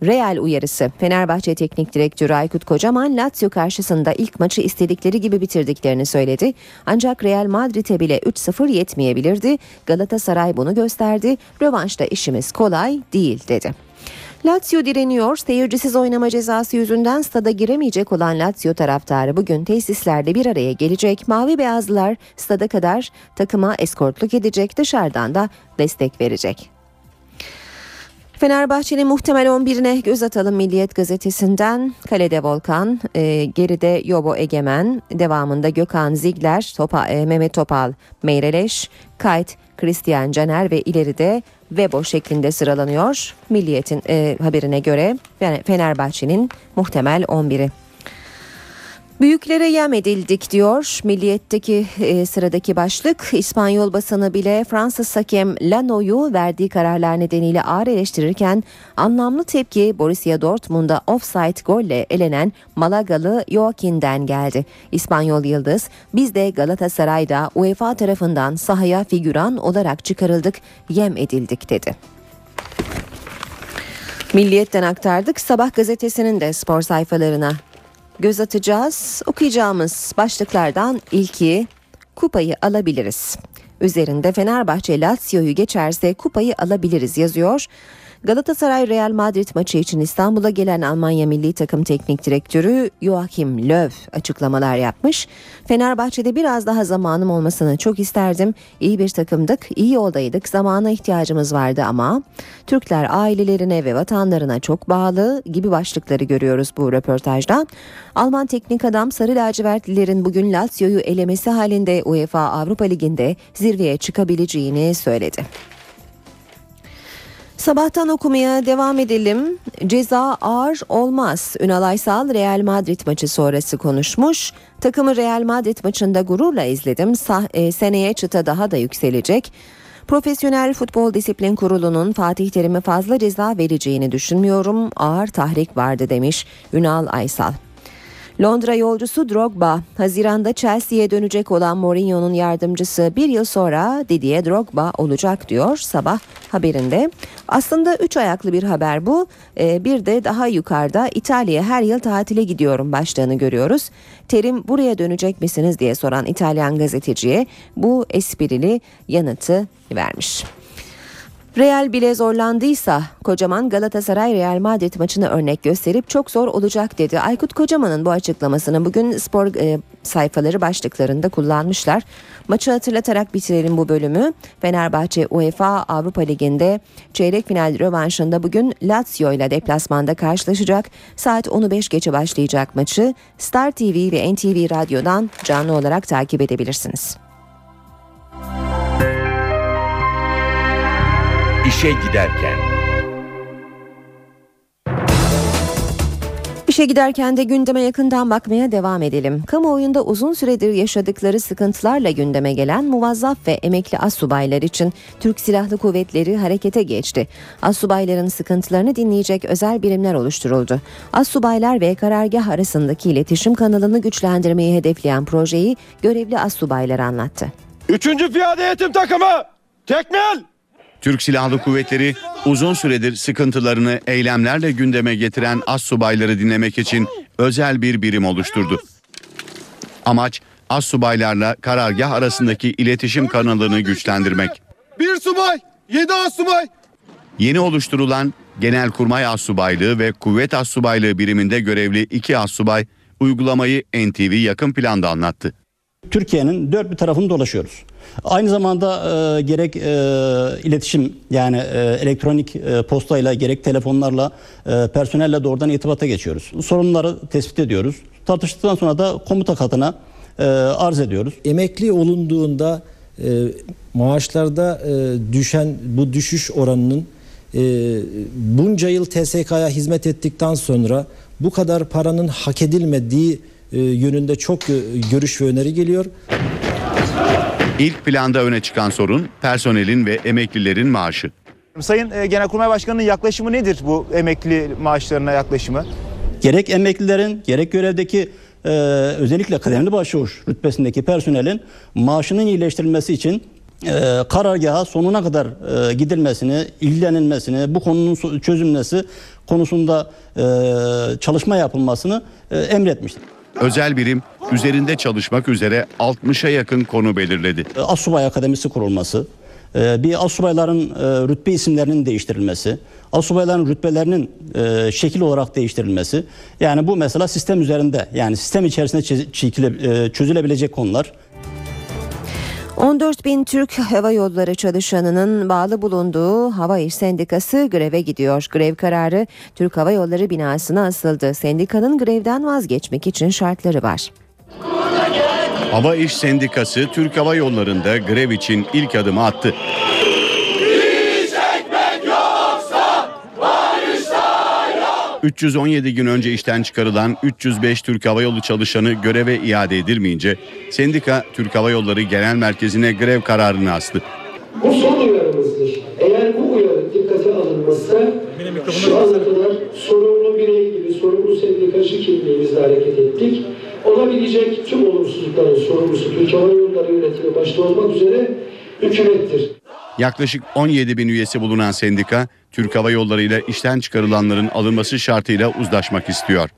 Real uyarısı. Fenerbahçe Teknik Direktörü Aykut Kocaman Lazio karşısında ilk maçı istedikleri gibi bitirdiklerini söyledi. Ancak Real Madrid'e bile 3-0 yetmeyebilirdi. Galatasaray bunu gösterdi. Rövanşta işimiz kolay değil dedi. Lazio direniyor. Seyircisiz oynama cezası yüzünden stada giremeyecek olan Lazio taraftarı bugün tesislerde bir araya gelecek. Mavi beyazlılar stada kadar takıma eskortluk edecek, dışarıdan da destek verecek. Fenerbahçe'nin muhtemel 11'ine göz atalım Milliyet gazetesinden. Kalede Volkan, e, geride Yobo Egemen, devamında Gökhan Zigler, Topa, e, Mehmet Topal, Meyreleş, Kayt, Christian Caner ve ileride Vebo şeklinde sıralanıyor. Milliyet'in e, haberine göre Fenerbahçe'nin muhtemel 11'i. Büyüklere yem edildik diyor Milliyet'teki e, sıradaki başlık. İspanyol basını bile Fransız hakem Lano'yu verdiği kararlar nedeniyle ağır eleştirirken anlamlı tepki Borussia Dortmund'a offside golle elenen Malagalı Joaquin'den geldi. İspanyol Yıldız biz de Galatasaray'da UEFA tarafından sahaya figüran olarak çıkarıldık yem edildik dedi. Milliyet'ten aktardık. Sabah gazetesinin de spor sayfalarına göz atacağız. Okuyacağımız başlıklardan ilki kupayı alabiliriz. Üzerinde Fenerbahçe Lazio'yu geçerse kupayı alabiliriz yazıyor. Galatasaray Real Madrid maçı için İstanbul'a gelen Almanya Milli Takım Teknik Direktörü Joachim Löw açıklamalar yapmış. Fenerbahçe'de biraz daha zamanım olmasını çok isterdim. İyi bir takımdık, iyi yoldaydık, zamana ihtiyacımız vardı ama Türkler ailelerine ve vatanlarına çok bağlı gibi başlıkları görüyoruz bu röportajdan. Alman teknik adam Sarı Lacivertlilerin bugün Lazio'yu elemesi halinde UEFA Avrupa Ligi'nde zirveye çıkabileceğini söyledi. Sabahtan okumaya devam edelim. Ceza ağır olmaz. Ünal Aysal Real Madrid maçı sonrası konuşmuş. Takımı Real Madrid maçında gururla izledim. Sah- e, seneye çıta daha da yükselecek. Profesyonel Futbol Disiplin Kurulu'nun Fatih Terim'e fazla ceza vereceğini düşünmüyorum. Ağır tahrik vardı demiş Ünal Aysal. Londra yolcusu Drogba, Haziran'da Chelsea'ye dönecek olan Mourinho'nun yardımcısı bir yıl sonra Didier Drogba olacak diyor sabah haberinde. Aslında üç ayaklı bir haber bu. Ee, bir de daha yukarıda İtalya'ya her yıl tatile gidiyorum başlığını görüyoruz. Terim buraya dönecek misiniz diye soran İtalyan gazeteciye bu esprili yanıtı vermiş. Real bile zorlandıysa Kocaman Galatasaray Real Madrid maçını örnek gösterip çok zor olacak dedi. Aykut Kocaman'ın bu açıklamasını bugün spor e, sayfaları başlıklarında kullanmışlar. Maçı hatırlatarak bitirelim bu bölümü. Fenerbahçe UEFA Avrupa Ligi'nde çeyrek final rövanşında bugün Lazio ile deplasmanda karşılaşacak. Saat 10'u 5 geçe başlayacak maçı Star TV ve NTV Radyo'dan canlı olarak takip edebilirsiniz. İşe giderken. İşe giderken de gündeme yakından bakmaya devam edelim. Kamuoyunda uzun süredir yaşadıkları sıkıntılarla gündeme gelen muvazzaf ve emekli assubaylar için Türk Silahlı Kuvvetleri harekete geçti. Assubayların sıkıntılarını dinleyecek özel birimler oluşturuldu. Assubaylar ve karargah arasındaki iletişim kanalını güçlendirmeyi hedefleyen projeyi görevli assubaylar anlattı. Üçüncü Piyade Eğitim Takımı Tekmil! Türk Silahlı Kuvvetleri uzun süredir sıkıntılarını eylemlerle gündeme getiren assubayları dinlemek için özel bir birim oluşturdu. Amaç assubaylarla karargah arasındaki iletişim kanalını güçlendirmek. Bir subay, yedi asubay. Yeni oluşturulan Genelkurmay Assubaylığı ve Kuvvet Assubaylığı biriminde görevli iki assubay uygulamayı NTV yakın planda anlattı. Türkiye'nin dört bir tarafını dolaşıyoruz. Aynı zamanda e, gerek e, iletişim yani e, elektronik e, postayla gerek telefonlarla e, personelle doğrudan irtibata geçiyoruz. Sorunları tespit ediyoruz. Tartıştıktan sonra da komuta katına e, arz ediyoruz. Emekli olunduğunda e, maaşlarda e, düşen bu düşüş oranının e, bunca yıl TSK'ya hizmet ettikten sonra bu kadar paranın hak edilmediği e, yönünde çok e, görüş ve öneri geliyor. İlk planda öne çıkan sorun personelin ve emeklilerin maaşı. Sayın e, Genelkurmay Başkanı'nın yaklaşımı nedir bu emekli maaşlarına yaklaşımı? Gerek emeklilerin gerek görevdeki e, özellikle kıdemli başçavuş rütbesindeki personelin maaşının iyileştirilmesi için e, karargaha sonuna kadar e, gidilmesini, ilgilenilmesini, bu konunun çözülmesi konusunda e, çalışma yapılmasını e, emretmiştir. Özel birim üzerinde çalışmak üzere 60'a yakın konu belirledi. E, Assubay Akademisi kurulması, e, bir assubayların e, rütbe isimlerinin değiştirilmesi, assubayların rütbelerinin şekil olarak değiştirilmesi. Yani bu mesela sistem üzerinde yani sistem içerisinde çözülebilecek konular. 14 bin Türk Hava Yolları çalışanının bağlı bulunduğu Hava İş Sendikası greve gidiyor. Grev kararı Türk Hava Yolları binasına asıldı. Sendikanın grevden vazgeçmek için şartları var. Hava İş Sendikası Türk Hava Yolları'nda grev için ilk adımı attı. 317 gün önce işten çıkarılan 305 Türk Hava Yolu çalışanı göreve iade edilmeyince sendika Türk Hava Yolları Genel Merkezi'ne grev kararını astı. Bu son uyarımızdır. Eğer bu uyarı dikkate alınmazsa şu ana kadar sorumlu birey gibi sorumlu sendikacı kimliğimizle hareket ettik. Olabilecek tüm olumsuzlukların sorumlusu Türk Hava Yolları yönetimi başta olmak üzere hükümettir. Yaklaşık 17 bin üyesi bulunan sendika Türk Hava Yolları ile işten çıkarılanların alınması şartıyla uzlaşmak istiyor.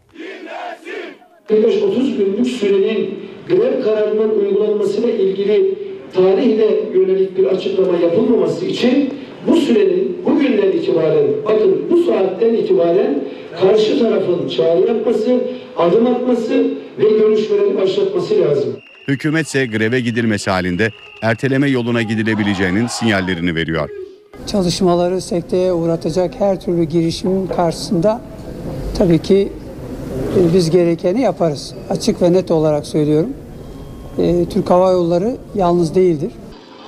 25-30 günlük sürenin grev kararının uygulanmasıyla ilgili tarihle yönelik bir açıklama yapılmaması için bu sürenin bugünden itibaren bakın bu saatten itibaren karşı tarafın çağrı yapması, adım atması ve görüşmelerini başlatması lazım. Hükümetse greve gidilmesi halinde erteleme yoluna gidilebileceğinin sinyallerini veriyor. Çalışmaları sekteye uğratacak her türlü girişimin karşısında tabii ki e, biz gerekeni yaparız. Açık ve net olarak söylüyorum. E, Türk Hava Yolları yalnız değildir.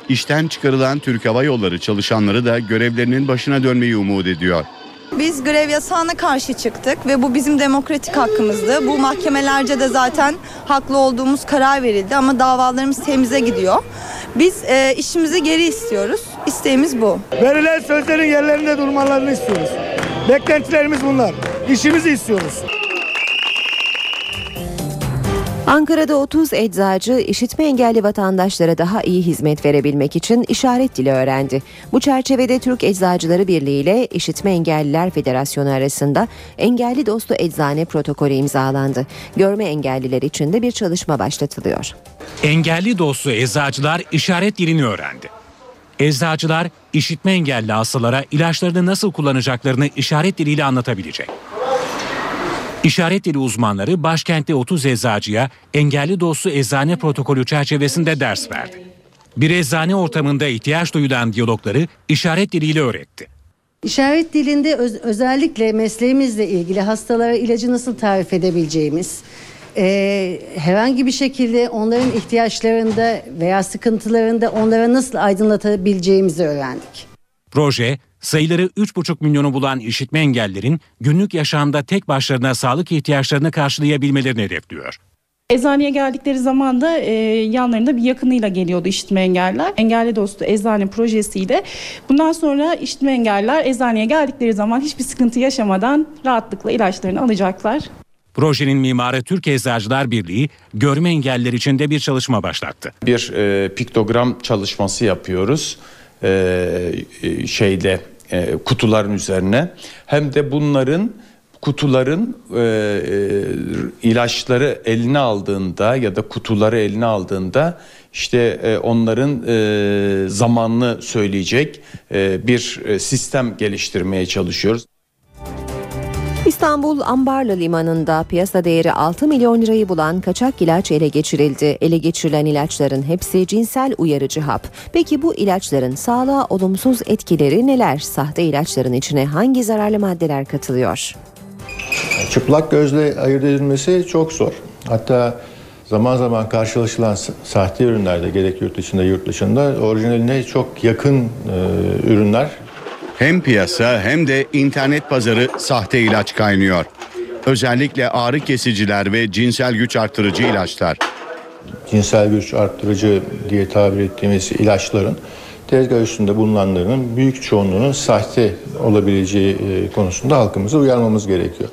İşten çıkarılan Türk Hava Yolları çalışanları da görevlerinin başına dönmeyi umut ediyor. Biz grev yasağına karşı çıktık ve bu bizim demokratik hakkımızdı. Bu mahkemelerce de zaten haklı olduğumuz karar verildi ama davalarımız temize gidiyor. Biz e, işimizi geri istiyoruz. İsteğimiz bu. Verilen sözlerin yerlerinde durmalarını istiyoruz. Beklentilerimiz bunlar. İşimizi istiyoruz. Ankara'da 30 eczacı işitme engelli vatandaşlara daha iyi hizmet verebilmek için işaret dili öğrendi. Bu çerçevede Türk Eczacıları Birliği ile İşitme Engelliler Federasyonu arasında engelli dostu eczane protokolü imzalandı. Görme engelliler için de bir çalışma başlatılıyor. Engelli dostu eczacılar işaret dilini öğrendi. Eczacılar işitme engelli hastalara ilaçlarını nasıl kullanacaklarını işaret diliyle anlatabilecek. İşaret dili uzmanları başkentte 30 eczacıya engelli dostu eczane protokolü çerçevesinde ders verdi. Bir eczane ortamında ihtiyaç duyulan diyalogları işaret diliyle öğretti. İşaret dilinde öz- özellikle mesleğimizle ilgili hastalara ilacı nasıl tarif edebileceğimiz, e, herhangi bir şekilde onların ihtiyaçlarında veya sıkıntılarında onlara nasıl aydınlatabileceğimizi öğrendik. Proje, sayıları 3,5 milyonu bulan işitme engellerin günlük yaşamda tek başlarına sağlık ihtiyaçlarını karşılayabilmelerini hedefliyor. Eczaneye geldikleri zaman da e, yanlarında bir yakınıyla geliyordu işitme engeller. Engelli dostu eczane projesiyle. Bundan sonra işitme engeller eczaneye geldikleri zaman hiçbir sıkıntı yaşamadan rahatlıkla ilaçlarını alacaklar. Projenin mimarı Türk Eczacılar Birliği, görme engelliler için de bir çalışma başlattı. bir e, piktogram çalışması yapıyoruz e, e, şeyde e, kutuların üzerine hem de bunların kutuların e, e, ilaçları eline aldığında ya da kutuları eline aldığında işte e, onların e, zamanını söyleyecek e, bir e, sistem geliştirmeye çalışıyoruz. İstanbul Ambarlı Limanı'nda piyasa değeri 6 milyon lirayı bulan kaçak ilaç ele geçirildi. Ele geçirilen ilaçların hepsi cinsel uyarıcı hap. Peki bu ilaçların sağlığa olumsuz etkileri neler? Sahte ilaçların içine hangi zararlı maddeler katılıyor? Çıplak gözle ayırt edilmesi çok zor. Hatta zaman zaman karşılaşılan sahte ürünlerde gerek yurt içinde yurt dışında orijinaline çok yakın e, ürünler Hem piyasa hem de internet pazarı sahte ilaç kaynıyor. Özellikle ağrı kesiciler ve cinsel güç artırıcı ilaçlar. cinsel güç arttırıcı diye tabir ettiğimiz ilaçların tezgah üstünde bulunanların büyük çoğunluğunun sahte olabileceği e, konusunda halkımızı uyarmamız gerekiyor.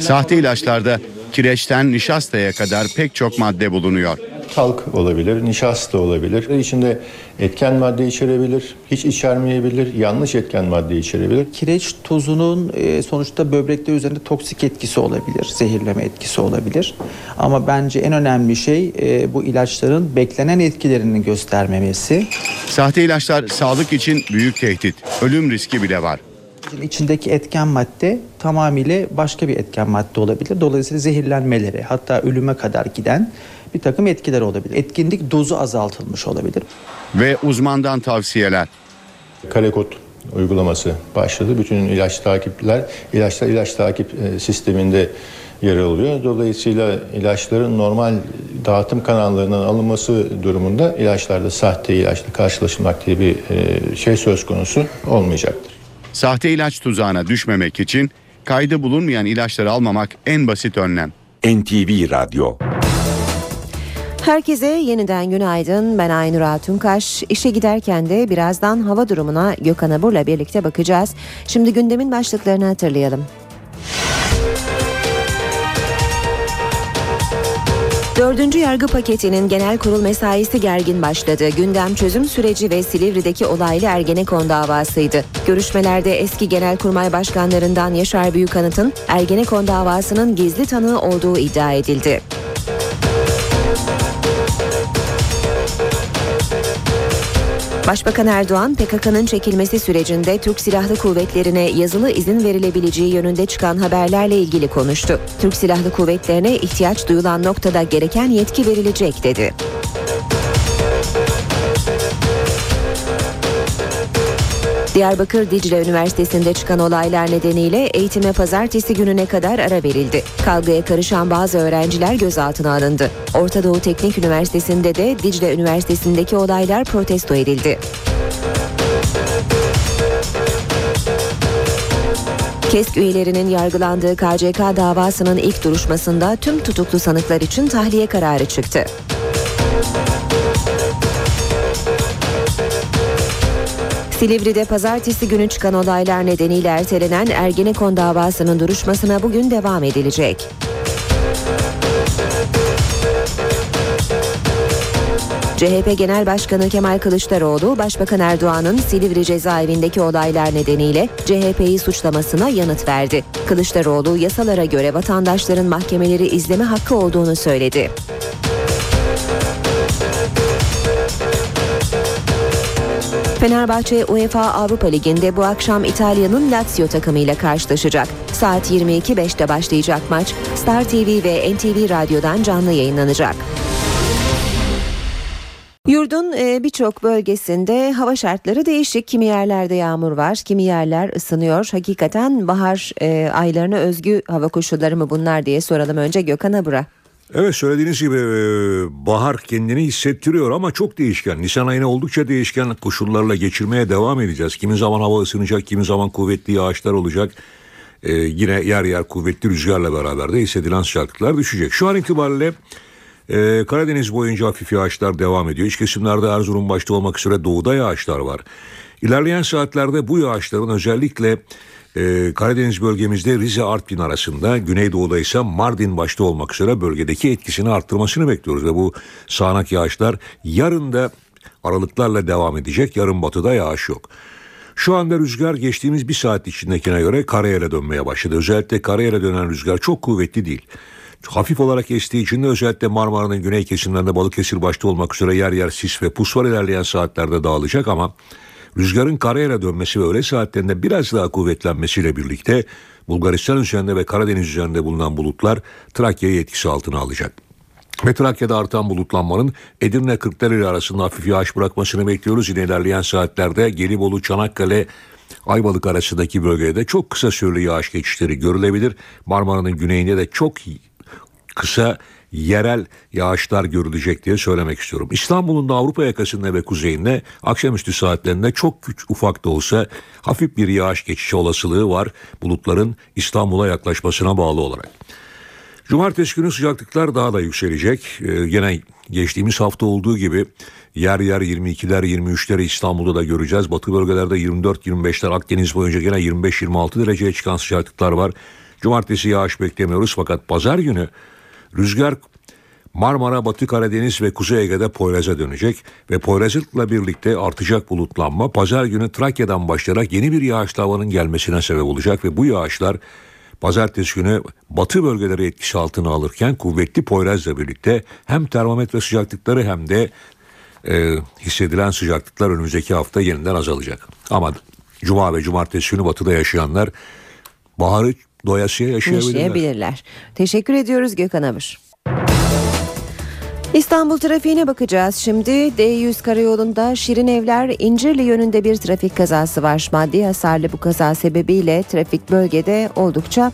Sahte ilaçlarda kireçten nişastaya kadar pek çok madde bulunuyor. Talk olabilir, nişasta olabilir. İçinde etken madde içerebilir, hiç içermeyebilir, yanlış etken madde içerebilir. Kireç tozunun e, sonuçta böbrekler üzerinde toksik etkisi olabilir, zehirleme etkisi olabilir. Ama bence en önemli şey e, bu ilaçların beklenen etkilerini göstermemesi. Sahte ilaçlar sağlık için büyük tehdit. Ölüm riski bile var. İçindeki etken madde tamamıyla başka bir etken madde olabilir. Dolayısıyla zehirlenmelere hatta ölüme kadar giden bir takım etkiler olabilir. Etkinlik dozu azaltılmış olabilir. Ve uzmandan tavsiyeler. Karekod uygulaması başladı. Bütün ilaç takipler, ilaçlar ilaç takip e, sisteminde yer alıyor. Dolayısıyla ilaçların normal dağıtım kanallarından alınması durumunda ilaçlarda sahte ilaçla karşılaşılmak diye bir e, şey söz konusu olmayacaktır. Sahte ilaç tuzağına düşmemek için kaydı bulunmayan ilaçları almamak en basit önlem. NTV Radyo Herkese yeniden günaydın. Ben Aynur Altunkaş. İşe giderken de birazdan hava durumuna Gökhan Abur'la birlikte bakacağız. Şimdi gündemin başlıklarını hatırlayalım. Dördüncü yargı paketinin genel kurul mesaisi gergin başladı. Gündem çözüm süreci ve Silivri'deki olaylı Ergenekon davasıydı. Görüşmelerde eski genelkurmay başkanlarından Yaşar Büyükanıt'ın Ergenekon davasının gizli tanığı olduğu iddia edildi. Başbakan Erdoğan PKK'nın çekilmesi sürecinde Türk Silahlı Kuvvetlerine yazılı izin verilebileceği yönünde çıkan haberlerle ilgili konuştu. Türk Silahlı Kuvvetlerine ihtiyaç duyulan noktada gereken yetki verilecek dedi. Diyarbakır Dicle Üniversitesi'nde çıkan olaylar nedeniyle eğitime pazartesi gününe kadar ara verildi. Kavgaya karışan bazı öğrenciler gözaltına alındı. Orta Doğu Teknik Üniversitesi'nde de Dicle Üniversitesi'ndeki olaylar protesto edildi. KESK üyelerinin yargılandığı KCK davasının ilk duruşmasında tüm tutuklu sanıklar için tahliye kararı çıktı. Silivri'de pazartesi günü çıkan olaylar nedeniyle ertelenen Ergenekon davasının duruşmasına bugün devam edilecek. CHP Genel Başkanı Kemal Kılıçdaroğlu, Başbakan Erdoğan'ın Silivri cezaevindeki olaylar nedeniyle CHP'yi suçlamasına yanıt verdi. Kılıçdaroğlu yasalara göre vatandaşların mahkemeleri izleme hakkı olduğunu söyledi. Fenerbahçe UEFA Avrupa Ligi'nde bu akşam İtalya'nın Lazio takımıyla karşılaşacak. Saat 22.05'te başlayacak maç Star TV ve NTV Radyo'dan canlı yayınlanacak. Yurdun e, birçok bölgesinde hava şartları değişik. Kimi yerlerde yağmur var, kimi yerler ısınıyor. Hakikaten bahar e, aylarına özgü hava koşulları mı bunlar diye soralım önce Gökhan Abura. Evet söylediğiniz gibi e, bahar kendini hissettiriyor ama çok değişken. Nisan ayına oldukça değişken koşullarla geçirmeye devam edeceğiz. Kimi zaman hava ısınacak, kimi zaman kuvvetli yağışlar olacak. Ee, yine yer yer kuvvetli rüzgarla beraber de hissedilen sıcaklıklar düşecek. Şu an itibariyle e, Karadeniz boyunca hafif yağışlar devam ediyor. İç kesimlerde Erzurum başta olmak üzere doğuda yağışlar var. İlerleyen saatlerde bu yağışların özellikle ee, Karadeniz bölgemizde Rize Artvin arasında Güneydoğu'da ise Mardin başta olmak üzere bölgedeki etkisini arttırmasını bekliyoruz ve bu sağanak yağışlar yarın da aralıklarla devam edecek yarın batıda yağış yok. Şu anda rüzgar geçtiğimiz bir saat içindekine göre karayele dönmeye başladı. Özellikle karayele dönen rüzgar çok kuvvetli değil. Hafif olarak estiği için de özellikle Marmara'nın güney kesimlerinde Balıkesir başta olmak üzere yer yer sis ve pus var ilerleyen saatlerde dağılacak ama Rüzgarın karayela dönmesi ve öğle saatlerinde biraz daha kuvvetlenmesiyle birlikte Bulgaristan üzerinde ve Karadeniz üzerinde bulunan bulutlar Trakya'yı etkisi altına alacak. Ve Trakya'da artan bulutlanmanın Edirne Kırklareli arasında hafif yağış bırakmasını bekliyoruz. Yine ilerleyen saatlerde Gelibolu, Çanakkale, Ayvalık arasındaki bölgede çok kısa süreli yağış geçişleri görülebilir. Marmara'nın güneyinde de çok kısa yerel yağışlar görülecek diye söylemek istiyorum. İstanbul'un da Avrupa yakasında ve kuzeyinde akşamüstü saatlerinde çok küçük ufak da olsa hafif bir yağış geçişi olasılığı var bulutların İstanbul'a yaklaşmasına bağlı olarak. Cumartesi günü sıcaklıklar daha da yükselecek. Ee, gene geçtiğimiz hafta olduğu gibi yer yer 22'ler 23'leri İstanbul'da da göreceğiz. Batı bölgelerde 24-25'ler Akdeniz boyunca gene 25-26 dereceye çıkan sıcaklıklar var. Cumartesi yağış beklemiyoruz fakat pazar günü Rüzgar Marmara, Batı Karadeniz ve Kuzey Ege'de Poyraz'a dönecek ve Poyraz'la birlikte artacak bulutlanma pazar günü Trakya'dan başlayarak yeni bir yağışlı havanın gelmesine sebep olacak ve bu yağışlar pazartesi günü batı bölgeleri etkisi altına alırken kuvvetli Poyraz'la birlikte hem termometre sıcaklıkları hem de e, hissedilen sıcaklıklar önümüzdeki hafta yeniden azalacak. Ama Cuma ve Cumartesi günü batıda yaşayanlar baharı doyasıya yaşayabilirler. yaşayabilirler. Teşekkür ediyoruz Gökhan Abur. İstanbul trafiğine bakacağız şimdi. D100 karayolunda Şirin Evler İncirli yönünde bir trafik kazası var. Maddi hasarlı bu kaza sebebiyle trafik bölgede oldukça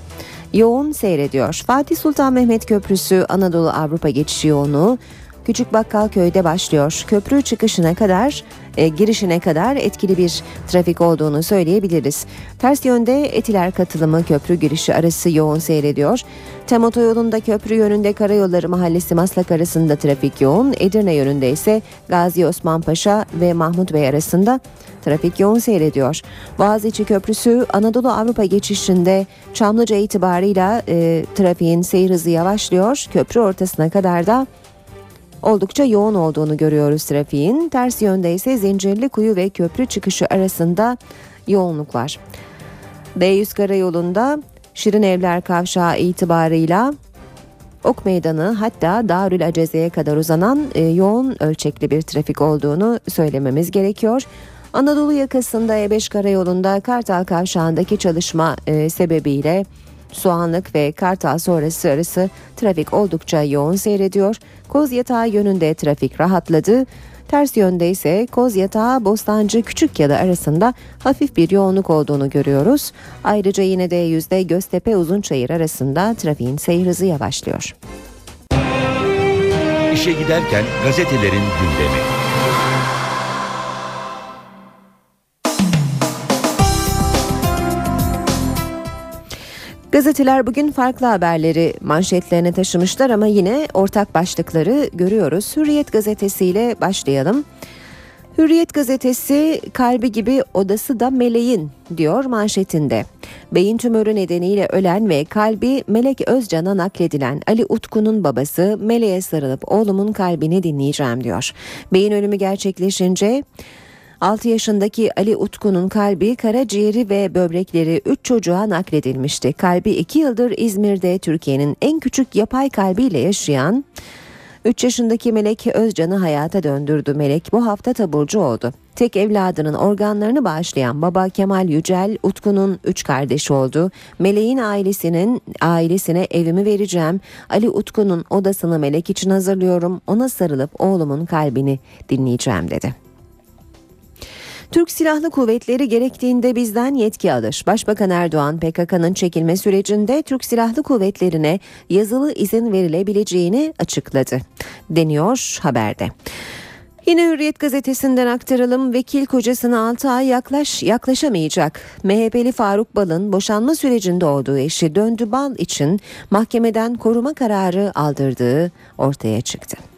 yoğun seyrediyor. Fatih Sultan Mehmet Köprüsü Anadolu Avrupa geçişi yoğunluğu Küçük Bakkal Köy'de başlıyor. Köprü çıkışına kadar, e, girişine kadar etkili bir trafik olduğunu söyleyebiliriz. Ters yönde Etiler katılımı köprü girişi arası yoğun seyrediyor. Tem otoyolunda köprü yönünde Karayolları Mahallesi Maslak arasında trafik yoğun. Edirne yönünde ise Gazi Osman Paşa ve Mahmut Bey arasında trafik yoğun seyrediyor. Boğaziçi Köprüsü Anadolu Avrupa geçişinde Çamlıca itibarıyla e, trafiğin seyir hızı yavaşlıyor. Köprü ortasına kadar da oldukça yoğun olduğunu görüyoruz trafiğin. Ters yönde ise Zincirli Kuyu ve köprü çıkışı arasında yoğunluk var. D100 karayolunda Şirin Evler Kavşağı itibarıyla Ok Meydanı hatta Darül Aceze'ye kadar uzanan e, yoğun ölçekli bir trafik olduğunu söylememiz gerekiyor. Anadolu yakasında E5 karayolunda Kartal Kavşağı'ndaki çalışma e, sebebiyle Soğanlık ve Kartal sonrası arası trafik oldukça yoğun seyrediyor. Koz Yatağı yönünde trafik rahatladı. Ters yönde ise Koz Yatağı Bostancı Küçükyalı arasında hafif bir yoğunluk olduğunu görüyoruz. Ayrıca yine de yüzde Göztepe Uzunçayır arasında trafiğin seyir hızı yavaşlıyor. İşe giderken gazetelerin gündemi. Gazeteler bugün farklı haberleri manşetlerine taşımışlar ama yine ortak başlıkları görüyoruz. Hürriyet gazetesiyle başlayalım. Hürriyet gazetesi kalbi gibi odası da meleğin diyor manşetinde. Beyin tümörü nedeniyle ölen ve kalbi Melek Özcan'a nakledilen Ali Utku'nun babası Meleğe sarılıp oğlumun kalbini dinleyeceğim diyor. Beyin ölümü gerçekleşince 6 yaşındaki Ali Utku'nun kalbi, karaciğeri ve böbrekleri 3 çocuğa nakledilmişti. Kalbi 2 yıldır İzmir'de Türkiye'nin en küçük yapay kalbiyle yaşayan 3 yaşındaki Melek Özcan'ı hayata döndürdü. Melek bu hafta taburcu oldu. Tek evladının organlarını bağışlayan baba Kemal Yücel, Utku'nun 3 kardeşi oldu. Meleğin ailesinin ailesine evimi vereceğim. Ali Utku'nun odasını Melek için hazırlıyorum. Ona sarılıp oğlumun kalbini dinleyeceğim dedi. Türk Silahlı Kuvvetleri gerektiğinde bizden yetki alır. Başbakan Erdoğan PKK'nın çekilme sürecinde Türk Silahlı Kuvvetleri'ne yazılı izin verilebileceğini açıkladı. Deniyor haberde. Yine Hürriyet gazetesinden aktaralım. Vekil kocasına 6 ay yaklaş, yaklaşamayacak. MHP'li Faruk Bal'ın boşanma sürecinde olduğu eşi Döndü Bal için mahkemeden koruma kararı aldırdığı ortaya çıktı.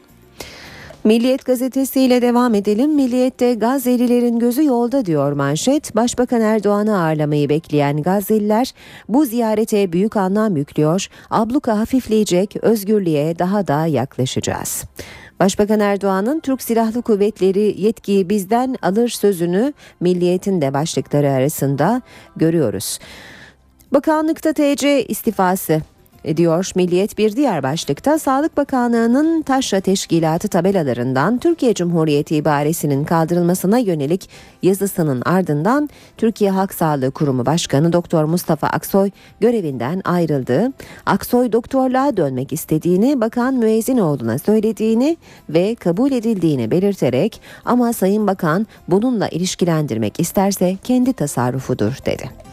Milliyet gazetesiyle devam edelim. Milliyet'te Gazze'lilerin gözü yolda diyor manşet. Başbakan Erdoğan'ı ağırlamayı bekleyen Gazze'liler bu ziyarete büyük anlam yüklüyor. Abluka hafifleyecek, özgürlüğe daha da yaklaşacağız. Başbakan Erdoğan'ın Türk Silahlı Kuvvetleri yetkiyi bizden alır sözünü Milliyet'in de başlıkları arasında görüyoruz. Bakanlıkta TC istifası diyor Milliyet bir diğer başlıkta Sağlık Bakanlığı'nın Taşra Teşkilatı tabelalarından Türkiye Cumhuriyeti ibaresinin kaldırılmasına yönelik yazısının ardından Türkiye Halk Sağlığı Kurumu Başkanı Doktor Mustafa Aksoy görevinden ayrıldı. Aksoy doktorluğa dönmek istediğini Bakan Müezzinoğlu'na söylediğini ve kabul edildiğini belirterek ama Sayın Bakan bununla ilişkilendirmek isterse kendi tasarrufudur dedi.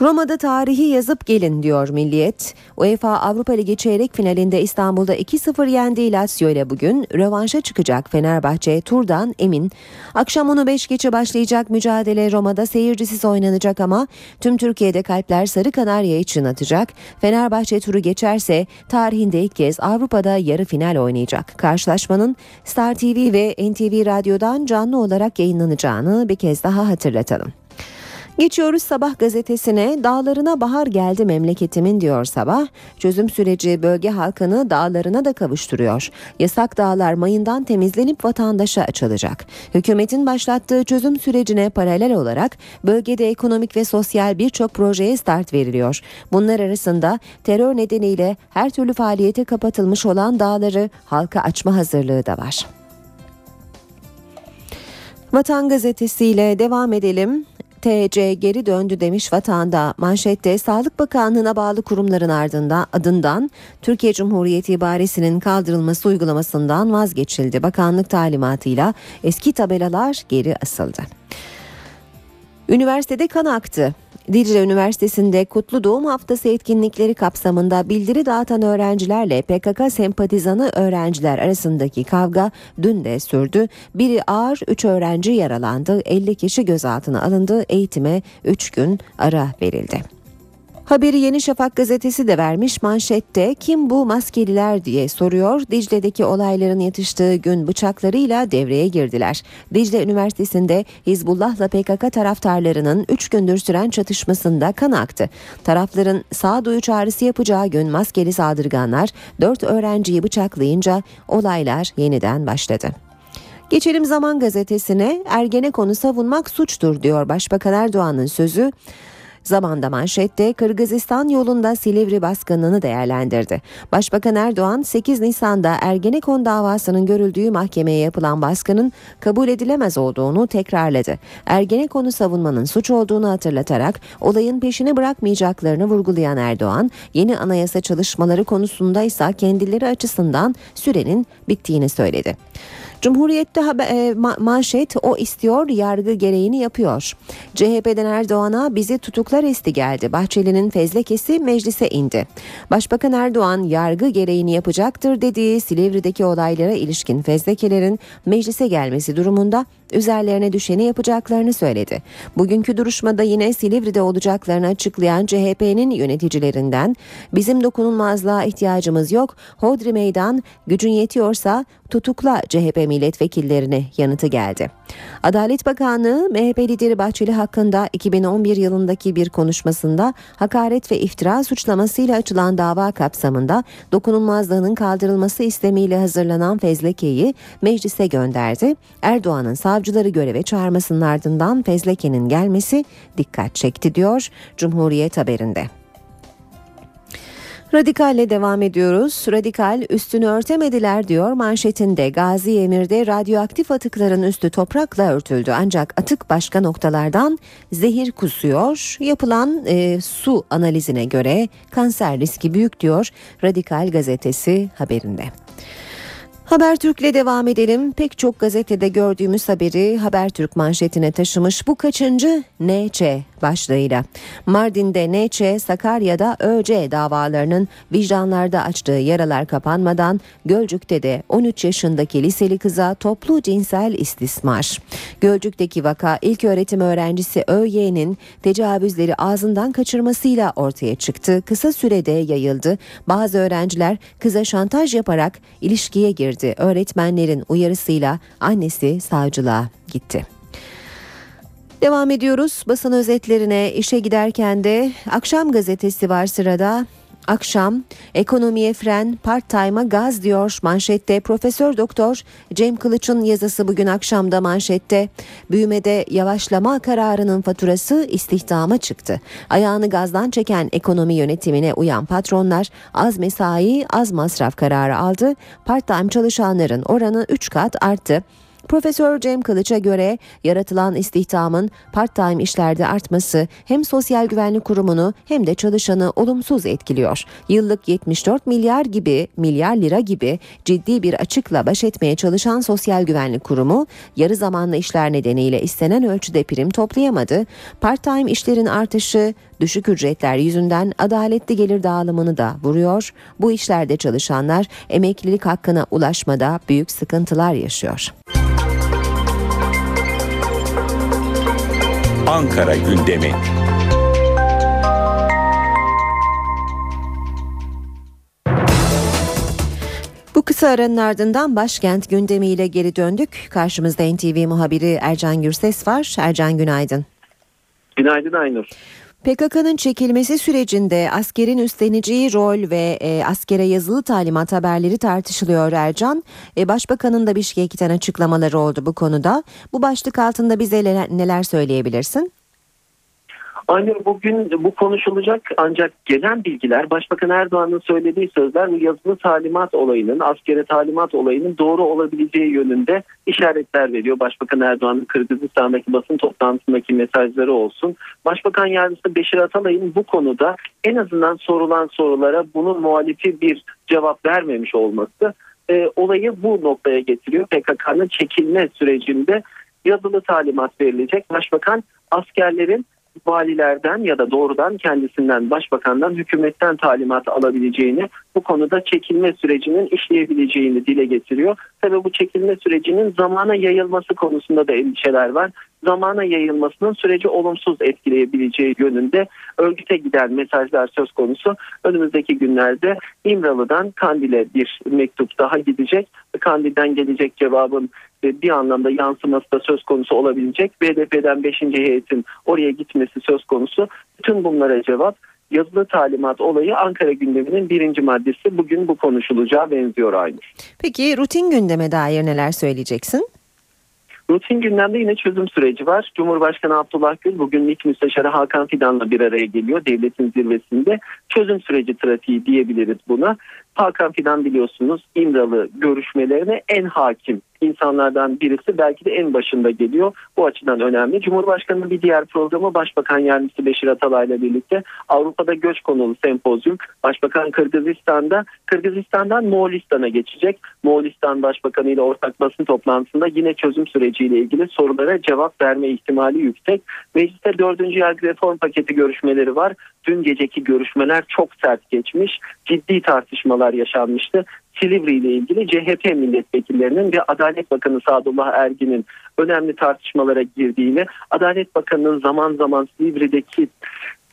Roma'da tarihi yazıp gelin diyor Milliyet. UEFA Avrupa Ligi çeyrek finalinde İstanbul'da 2-0 yendiği Lazio ile bugün rövanşa çıkacak Fenerbahçe turdan emin. Akşam onu 5 geçe başlayacak mücadele Roma'da seyircisiz oynanacak ama tüm Türkiye'de kalpler Sarı Kanarya için atacak. Fenerbahçe turu geçerse tarihinde ilk kez Avrupa'da yarı final oynayacak. Karşılaşmanın Star TV ve NTV Radyo'dan canlı olarak yayınlanacağını bir kez daha hatırlatalım. Geçiyoruz Sabah gazetesine dağlarına bahar geldi memleketimin diyor Sabah. Çözüm süreci bölge halkını dağlarına da kavuşturuyor. Yasak dağlar mayından temizlenip vatandaşa açılacak. Hükümetin başlattığı çözüm sürecine paralel olarak bölgede ekonomik ve sosyal birçok projeye start veriliyor. Bunlar arasında terör nedeniyle her türlü faaliyete kapatılmış olan dağları halka açma hazırlığı da var. Vatan gazetesiyle devam edelim. TC geri döndü demiş vatanda manşette Sağlık Bakanlığı'na bağlı kurumların ardından adından Türkiye Cumhuriyeti ibaresinin kaldırılması uygulamasından vazgeçildi. Bakanlık talimatıyla eski tabelalar geri asıldı. Üniversitede kan aktı. Dicle Üniversitesi'nde Kutlu Doğum Haftası etkinlikleri kapsamında bildiri dağıtan öğrencilerle PKK sempatizanı öğrenciler arasındaki kavga dün de sürdü. Biri ağır 3 öğrenci yaralandı, 50 kişi gözaltına alındı, eğitime 3 gün ara verildi. Haberi Yeni Şafak gazetesi de vermiş manşette kim bu maskeliler diye soruyor. Dicle'deki olayların yatıştığı gün bıçaklarıyla devreye girdiler. Dicle Üniversitesi'nde Hizbullah'la PKK taraftarlarının 3 gündür süren çatışmasında kan aktı. Tarafların sağduyu çağrısı yapacağı gün maskeli saldırganlar 4 öğrenciyi bıçaklayınca olaylar yeniden başladı. Geçelim Zaman Gazetesi'ne Ergenekonu savunmak suçtur diyor Başbakan Erdoğan'ın sözü. Zamanda manşette Kırgızistan yolunda Silivri baskınını değerlendirdi. Başbakan Erdoğan 8 Nisan'da Ergenekon davasının görüldüğü mahkemeye yapılan baskının kabul edilemez olduğunu tekrarladı. Ergenekon'u savunmanın suç olduğunu hatırlatarak olayın peşini bırakmayacaklarını vurgulayan Erdoğan, yeni anayasa çalışmaları konusunda ise kendileri açısından sürenin bittiğini söyledi. Cumhuriyette haber, e, manşet o istiyor yargı gereğini yapıyor. CHP'den Erdoğan'a bizi tutuklar esti geldi. Bahçeli'nin fezlekesi meclise indi. Başbakan Erdoğan yargı gereğini yapacaktır dediği Silivri'deki olaylara ilişkin fezlekelerin meclise gelmesi durumunda üzerlerine düşeni yapacaklarını söyledi. Bugünkü duruşmada yine Silivri'de olacaklarını açıklayan CHP'nin yöneticilerinden bizim dokunulmazlığa ihtiyacımız yok. Hodri meydan gücün yetiyorsa tutukla CHP milletvekillerini yanıtı geldi. Adalet Bakanlığı MHP lideri Bahçeli hakkında 2011 yılındaki bir konuşmasında hakaret ve iftira suçlamasıyla açılan dava kapsamında dokunulmazlığının kaldırılması istemiyle hazırlanan fezlekeyi meclise gönderdi. Erdoğan'ın savcıları göreve çağırmasının ardından fezlekenin gelmesi dikkat çekti diyor Cumhuriyet haberinde. Radikalle devam ediyoruz. Radikal üstünü örtemediler diyor manşetinde. Gazi Emir'de radyoaktif atıkların üstü toprakla örtüldü. Ancak atık başka noktalardan zehir kusuyor. Yapılan e, su analizine göre kanser riski büyük diyor Radikal gazetesi haberinde. Habertürk'le devam edelim. Pek çok gazetede gördüğümüz haberi Habertürk manşetine taşımış bu kaçıncı NÇ başlığıyla. Mardin'de NÇ, Sakarya'da ÖC davalarının vicdanlarda açtığı yaralar kapanmadan Gölcük'te de 13 yaşındaki liseli kıza toplu cinsel istismar. Gölcük'teki vaka ilk öğretim öğrencisi ÖY'nin tecavüzleri ağzından kaçırmasıyla ortaya çıktı. Kısa sürede yayıldı. Bazı öğrenciler kıza şantaj yaparak ilişkiye girdi. Öğretmenlerin uyarısıyla annesi savcılığa gitti. Devam ediyoruz basın özetlerine işe giderken de akşam gazetesi var sırada. Akşam ekonomiye fren part-time'a gaz diyor manşette Profesör Doktor Cem Kılıç'ın yazısı bugün akşamda manşette büyümede yavaşlama kararının faturası istihdama çıktı. Ayağını gazdan çeken ekonomi yönetimine uyan patronlar az mesai az masraf kararı aldı. Part-time çalışanların oranı 3 kat arttı. Profesör Cem Kılıç'a göre yaratılan istihdamın part-time işlerde artması hem Sosyal Güvenlik Kurumu'nu hem de çalışanı olumsuz etkiliyor. Yıllık 74 milyar gibi milyar lira gibi ciddi bir açıkla baş etmeye çalışan Sosyal Güvenlik Kurumu yarı zamanlı işler nedeniyle istenen ölçüde prim toplayamadı. Part-time işlerin artışı düşük ücretler yüzünden adaletli gelir dağılımını da vuruyor. Bu işlerde çalışanlar emeklilik hakkına ulaşmada büyük sıkıntılar yaşıyor. Ankara gündemi. Bu kısa aranın ardından başkent gündemiyle geri döndük. Karşımızda NTV muhabiri Ercan Gürses var. Ercan günaydın. Günaydın Aynur. PKK'nın çekilmesi sürecinde askerin üstleneceği rol ve e, askere yazılı talimat haberleri tartışılıyor Ercan. E, Başbakanın da Bişkek'ten açıklamaları oldu bu konuda. Bu başlık altında bize neler söyleyebilirsin? Aynı bugün bu konuşulacak ancak gelen bilgiler Başbakan Erdoğan'ın söylediği sözler yazılı talimat olayının, askere talimat olayının doğru olabileceği yönünde işaretler veriyor. Başbakan Erdoğan'ın Kırgızistan'daki basın toplantısındaki mesajları olsun. Başbakan Yardımcısı Beşir Atalay'ın bu konuda en azından sorulan sorulara bunun muhalifi bir cevap vermemiş olması e, olayı bu noktaya getiriyor. PKK'nın çekilme sürecinde yazılı talimat verilecek. Başbakan askerlerin valilerden ya da doğrudan kendisinden başbakandan hükümetten talimat alabileceğini bu konuda çekilme sürecinin işleyebileceğini dile getiriyor. Tabii bu çekilme sürecinin zamana yayılması konusunda da endişeler var. Zamana yayılmasının süreci olumsuz etkileyebileceği yönünde örgüte giden mesajlar söz konusu. Önümüzdeki günlerde İmralı'dan Kandil'e bir mektup daha gidecek. Kandil'den gelecek cevabın bir anlamda yansıması da söz konusu olabilecek. BDP'den 5. heyetin oraya gitmesi söz konusu. Bütün bunlara cevap yazılı talimat olayı Ankara gündeminin birinci maddesi. Bugün bu konuşulacağı benziyor aynı. Peki rutin gündeme dair neler söyleyeceksin? Rutin gündemde yine çözüm süreci var. Cumhurbaşkanı Abdullah Gül bugün MİT Müsteşarı Hakan Fidan'la bir araya geliyor devletin zirvesinde. Çözüm süreci trafiği diyebiliriz buna. Hakan Fidan biliyorsunuz İmralı görüşmelerine en hakim insanlardan birisi belki de en başında geliyor. Bu açıdan önemli. Cumhurbaşkanı'nın bir diğer programı Başbakan Yardımcısı Beşir Atalay'la birlikte Avrupa'da göç konulu sempozyum. Başbakan Kırgızistan'da Kırgızistan'dan Moğolistan'a geçecek. Moğolistan Başbakanı ile ortak basın toplantısında yine çözüm süreciyle ilgili sorulara cevap verme ihtimali yüksek. Mecliste dördüncü yargı reform paketi görüşmeleri var. Dün geceki görüşmeler çok sert geçmiş. Ciddi tartışmalar yaşanmıştı. Silivri ile ilgili CHP milletvekillerinin ve Adalet Bakanı Sadullah Ergin'in önemli tartışmalara girdiğini, Adalet Bakanı'nın zaman zaman Silivri'deki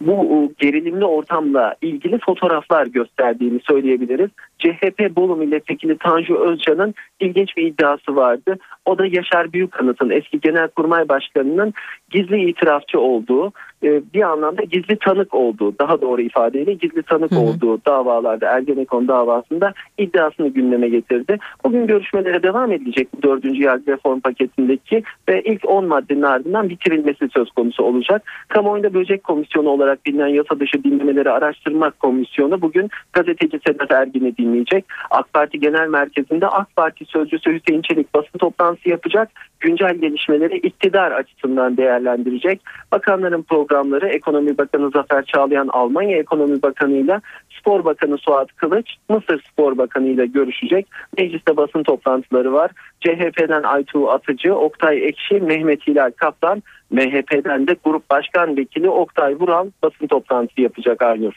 bu gerilimli ortamla ilgili fotoğraflar gösterdiğini söyleyebiliriz. CHP Bolu Milletvekili Tanju Özcan'ın ilginç bir iddiası vardı. O da Yaşar Büyükkanıt'ın eski Genelkurmay Başkanı'nın gizli itirafçı olduğu, e, bir anlamda gizli tanık olduğu, daha doğru ifadeyle gizli tanık hı hı. olduğu davalarda Ergenekon davasında iddiasını gündeme getirdi. Bugün görüşmelere devam edilecek bu dördüncü yargı reform paketindeki ve ilk 10 maddenin ardından bitirilmesi söz konusu olacak. Kamuoyunda böcek komisyonu olarak bilinen yasa dışı dinlemeleri araştırmak komisyonu bugün gazeteci Sedat Ergin'i dinleyecek. AK Parti Genel Merkezi'nde AK Parti Sözcüsü Hüseyin Çelik basın toplantısı yapacak. Güncel gelişmeleri iktidar açısından değerlendirecek. Bakanların programları Ekonomi Bakanı Zafer Çağlayan Almanya Ekonomi Bakanı ile Spor Bakanı Suat Kılıç Mısır Spor Bakanı ile görüşecek. Mecliste basın toplantıları var. CHP'den Aytuğ Atıcı, Oktay Ekşi, Mehmet Hilal Kaplan, MHP'den de Grup Başkan Vekili Oktay Vural basın toplantısı yapacak Aynur.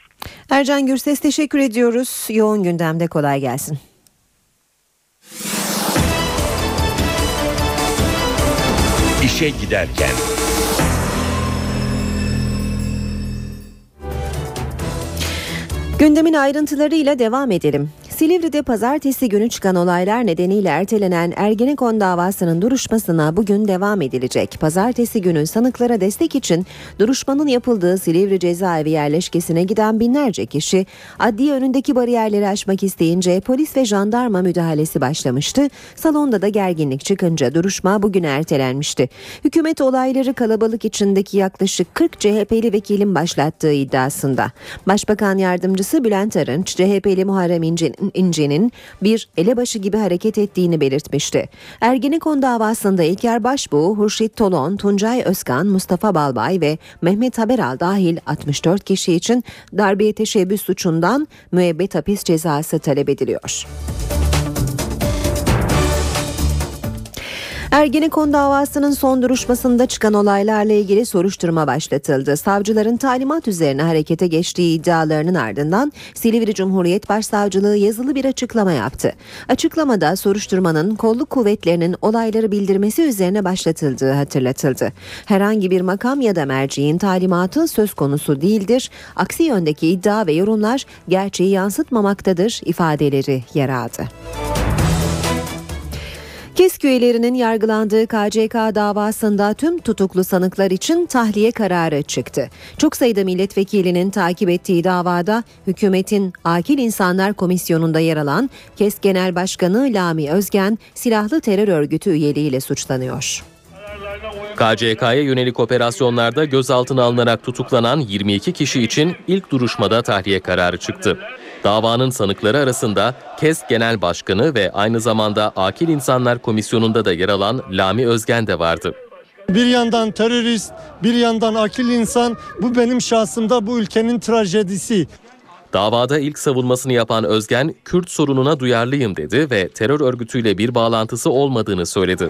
Ercan Gürses teşekkür ediyoruz. Yoğun gündemde kolay gelsin. İşe giderken. Gündemin ayrıntılarıyla devam edelim. Silivri'de pazartesi günü çıkan olaylar nedeniyle ertelenen Ergenekon davasının duruşmasına bugün devam edilecek. Pazartesi günü sanıklara destek için duruşmanın yapıldığı Silivri cezaevi yerleşkesine giden binlerce kişi adliye önündeki bariyerleri aşmak isteyince polis ve jandarma müdahalesi başlamıştı. Salonda da gerginlik çıkınca duruşma bugün ertelenmişti. Hükümet olayları kalabalık içindeki yaklaşık 40 CHP'li vekilin başlattığı iddiasında. Başbakan yardımcısı Bülent Arınç, CHP'li Muharrem İnce'nin İnce'nin bir elebaşı gibi hareket ettiğini belirtmişti. Ergenekon davasında İlker Başbuğ, Hurşit Tolon, Tuncay Özkan, Mustafa Balbay ve Mehmet Haberal dahil 64 kişi için darbeye teşebbüs suçundan müebbet hapis cezası talep ediliyor. Ergenekon davasının son duruşmasında çıkan olaylarla ilgili soruşturma başlatıldı. Savcıların talimat üzerine harekete geçtiği iddialarının ardından Silivri Cumhuriyet Başsavcılığı yazılı bir açıklama yaptı. Açıklamada soruşturmanın kolluk kuvvetlerinin olayları bildirmesi üzerine başlatıldığı hatırlatıldı. Herhangi bir makam ya da merciğin talimatı söz konusu değildir. Aksi yöndeki iddia ve yorumlar gerçeği yansıtmamaktadır ifadeleri yer aldı. KESK üyelerinin yargılandığı KCK davasında tüm tutuklu sanıklar için tahliye kararı çıktı. Çok sayıda milletvekilinin takip ettiği davada hükümetin Akil İnsanlar Komisyonu'nda yer alan KESK Genel Başkanı Lami Özgen silahlı terör örgütü üyeliğiyle suçlanıyor. KCK'ya yönelik operasyonlarda gözaltına alınarak tutuklanan 22 kişi için ilk duruşmada tahliye kararı çıktı. Davanın sanıkları arasında KES Genel Başkanı ve aynı zamanda Akil İnsanlar Komisyonu'nda da yer alan Lami Özgen de vardı. Bir yandan terörist, bir yandan akil insan bu benim şahsımda bu ülkenin trajedisi. Davada ilk savunmasını yapan Özgen, Kürt sorununa duyarlıyım dedi ve terör örgütüyle bir bağlantısı olmadığını söyledi.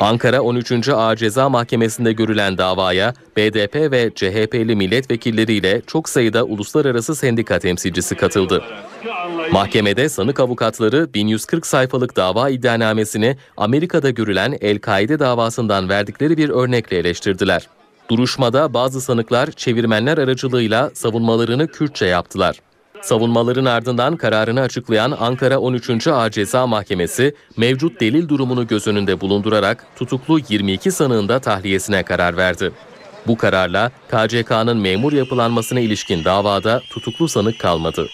Ankara 13. Ağır Ceza Mahkemesi'nde görülen davaya BDP ve CHP'li milletvekilleriyle çok sayıda uluslararası sendika temsilcisi katıldı. Mahkemede sanık avukatları 1140 sayfalık dava iddianamesini Amerika'da görülen El-Kaide davasından verdikleri bir örnekle eleştirdiler. Duruşmada bazı sanıklar çevirmenler aracılığıyla savunmalarını Kürtçe yaptılar. Savunmaların ardından kararını açıklayan Ankara 13. Ağır Ceza Mahkemesi mevcut delil durumunu göz önünde bulundurarak tutuklu 22 sanığın da tahliyesine karar verdi. Bu kararla KCK'nın memur yapılanmasına ilişkin davada tutuklu sanık kalmadı.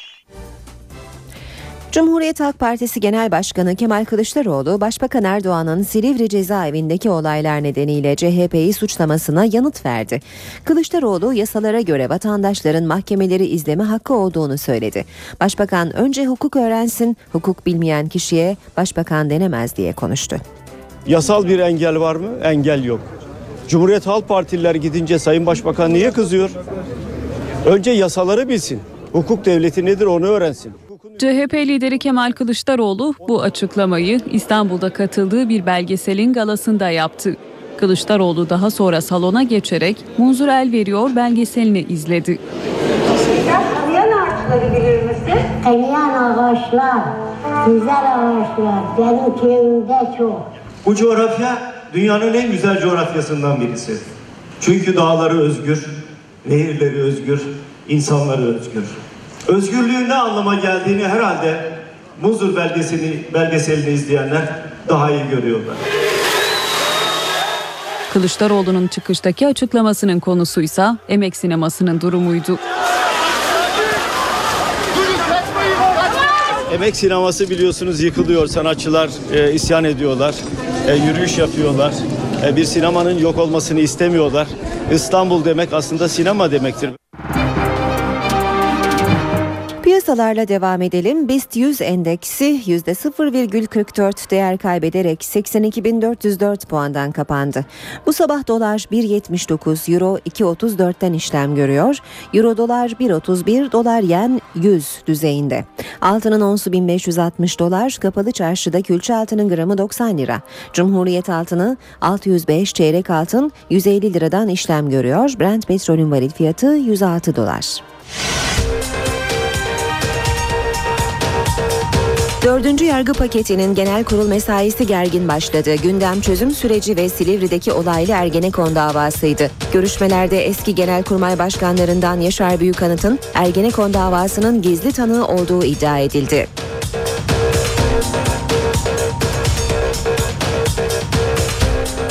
Cumhuriyet Halk Partisi Genel Başkanı Kemal Kılıçdaroğlu, Başbakan Erdoğan'ın Silivri cezaevindeki olaylar nedeniyle CHP'yi suçlamasına yanıt verdi. Kılıçdaroğlu yasalara göre vatandaşların mahkemeleri izleme hakkı olduğunu söyledi. Başbakan önce hukuk öğrensin, hukuk bilmeyen kişiye başbakan denemez diye konuştu. Yasal bir engel var mı? Engel yok. Cumhuriyet Halk Partililer gidince Sayın Başbakan niye kızıyor? Önce yasaları bilsin. Hukuk devleti nedir onu öğrensin. CHP lideri Kemal Kılıçdaroğlu bu açıklamayı İstanbul'da katıldığı bir belgeselin galasında yaptı. Kılıçdaroğlu daha sonra salona geçerek Munzur El Veriyor belgeselini izledi. Tanıyan ağaçları bilir misin? Tanıyan ağaçlar, güzel ağaçlar benim köyümde çok. Bu coğrafya dünyanın en güzel coğrafyasından birisi. Çünkü dağları özgür, nehirleri özgür, insanları özgür. Özgürlüğün ne anlama geldiğini herhalde Muzur belgesini, belgeselini izleyenler daha iyi görüyorlar. Kılıçdaroğlu'nun çıkıştaki açıklamasının konusuysa emek sinemasının durumuydu. Emek sineması biliyorsunuz yıkılıyor. Sanatçılar e, isyan ediyorlar. E, yürüyüş yapıyorlar. E, bir sinemanın yok olmasını istemiyorlar. İstanbul demek aslında sinema demektir. Piyasalarla devam edelim. BIST 100 endeksi %0,44 değer kaybederek 82.404 puandan kapandı. Bu sabah dolar 1.79, euro 2.34'ten işlem görüyor. Euro dolar 1.31, dolar yen 100 düzeyinde. Altının onsu 1560 dolar, kapalı çarşıda külçe altının gramı 90 lira. Cumhuriyet altını 605, çeyrek altın 150 liradan işlem görüyor. Brent petrolün varil fiyatı 106 dolar. Dördüncü yargı paketinin genel kurul mesaisi gergin başladı. Gündem çözüm süreci ve Silivri'deki olaylı Ergenekon davasıydı. Görüşmelerde eski genelkurmay başkanlarından Yaşar Büyükanıt'ın Ergenekon davasının gizli tanığı olduğu iddia edildi.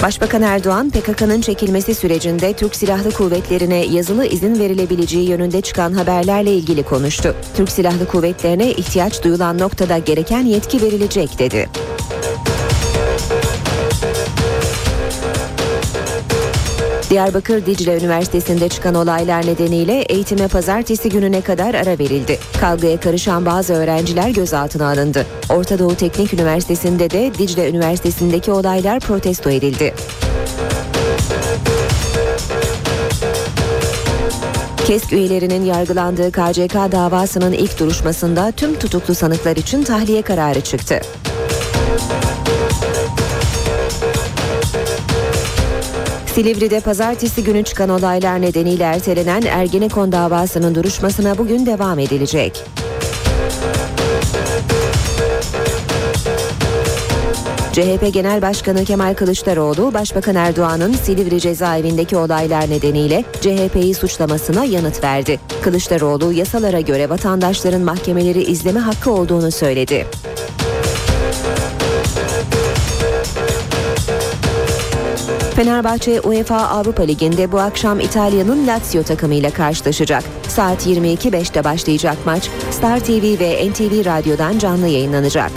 Başbakan Erdoğan, PKK'nın çekilmesi sürecinde Türk Silahlı Kuvvetlerine yazılı izin verilebileceği yönünde çıkan haberlerle ilgili konuştu. Türk Silahlı Kuvvetlerine ihtiyaç duyulan noktada gereken yetki verilecek dedi. Diyarbakır Dicle Üniversitesi'nde çıkan olaylar nedeniyle eğitime pazartesi gününe kadar ara verildi. Kavgaya karışan bazı öğrenciler gözaltına alındı. Orta Doğu Teknik Üniversitesi'nde de Dicle Üniversitesi'ndeki olaylar protesto edildi. KESK üyelerinin yargılandığı KCK davasının ilk duruşmasında tüm tutuklu sanıklar için tahliye kararı çıktı. Silivri'de pazartesi günü çıkan olaylar nedeniyle ertelenen Ergenekon davasının duruşmasına bugün devam edilecek. CHP Genel Başkanı Kemal Kılıçdaroğlu, Başbakan Erdoğan'ın Silivri cezaevindeki olaylar nedeniyle CHP'yi suçlamasına yanıt verdi. Kılıçdaroğlu yasalara göre vatandaşların mahkemeleri izleme hakkı olduğunu söyledi. Fenerbahçe UEFA Avrupa Ligi'nde bu akşam İtalya'nın Lazio takımıyla karşılaşacak. Saat 22.05'te başlayacak maç Star TV ve NTV Radyo'dan canlı yayınlanacak.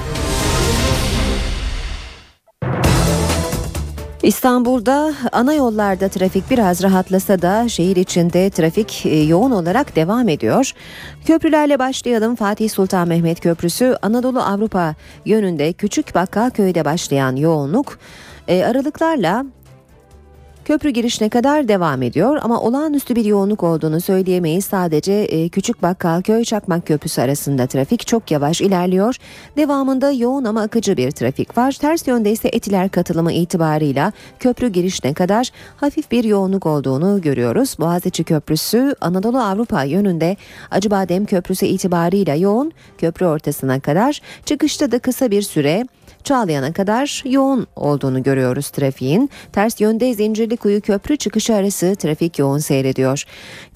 İstanbul'da ana yollarda trafik biraz rahatlasa da şehir içinde trafik e, yoğun olarak devam ediyor. Köprülerle başlayalım. Fatih Sultan Mehmet Köprüsü Anadolu Avrupa yönünde Küçük Bakkalköy'de başlayan yoğunluk e, aralıklarla Köprü girişine kadar devam ediyor ama olağanüstü bir yoğunluk olduğunu söyleyemeyiz. Sadece e, Küçük Bakkalköy Çakmak Köprüsü arasında trafik çok yavaş ilerliyor. Devamında yoğun ama akıcı bir trafik var. Ters yönde ise Etiler katılımı itibarıyla köprü girişine kadar hafif bir yoğunluk olduğunu görüyoruz. Boğaziçi Köprüsü Anadolu Avrupa yönünde Acıbadem Köprüsü itibarıyla yoğun köprü ortasına kadar çıkışta da kısa bir süre Çağlayan'a kadar yoğun olduğunu görüyoruz trafiğin. Ters yönde Zincirlikuyu Köprü çıkışı arası trafik yoğun seyrediyor.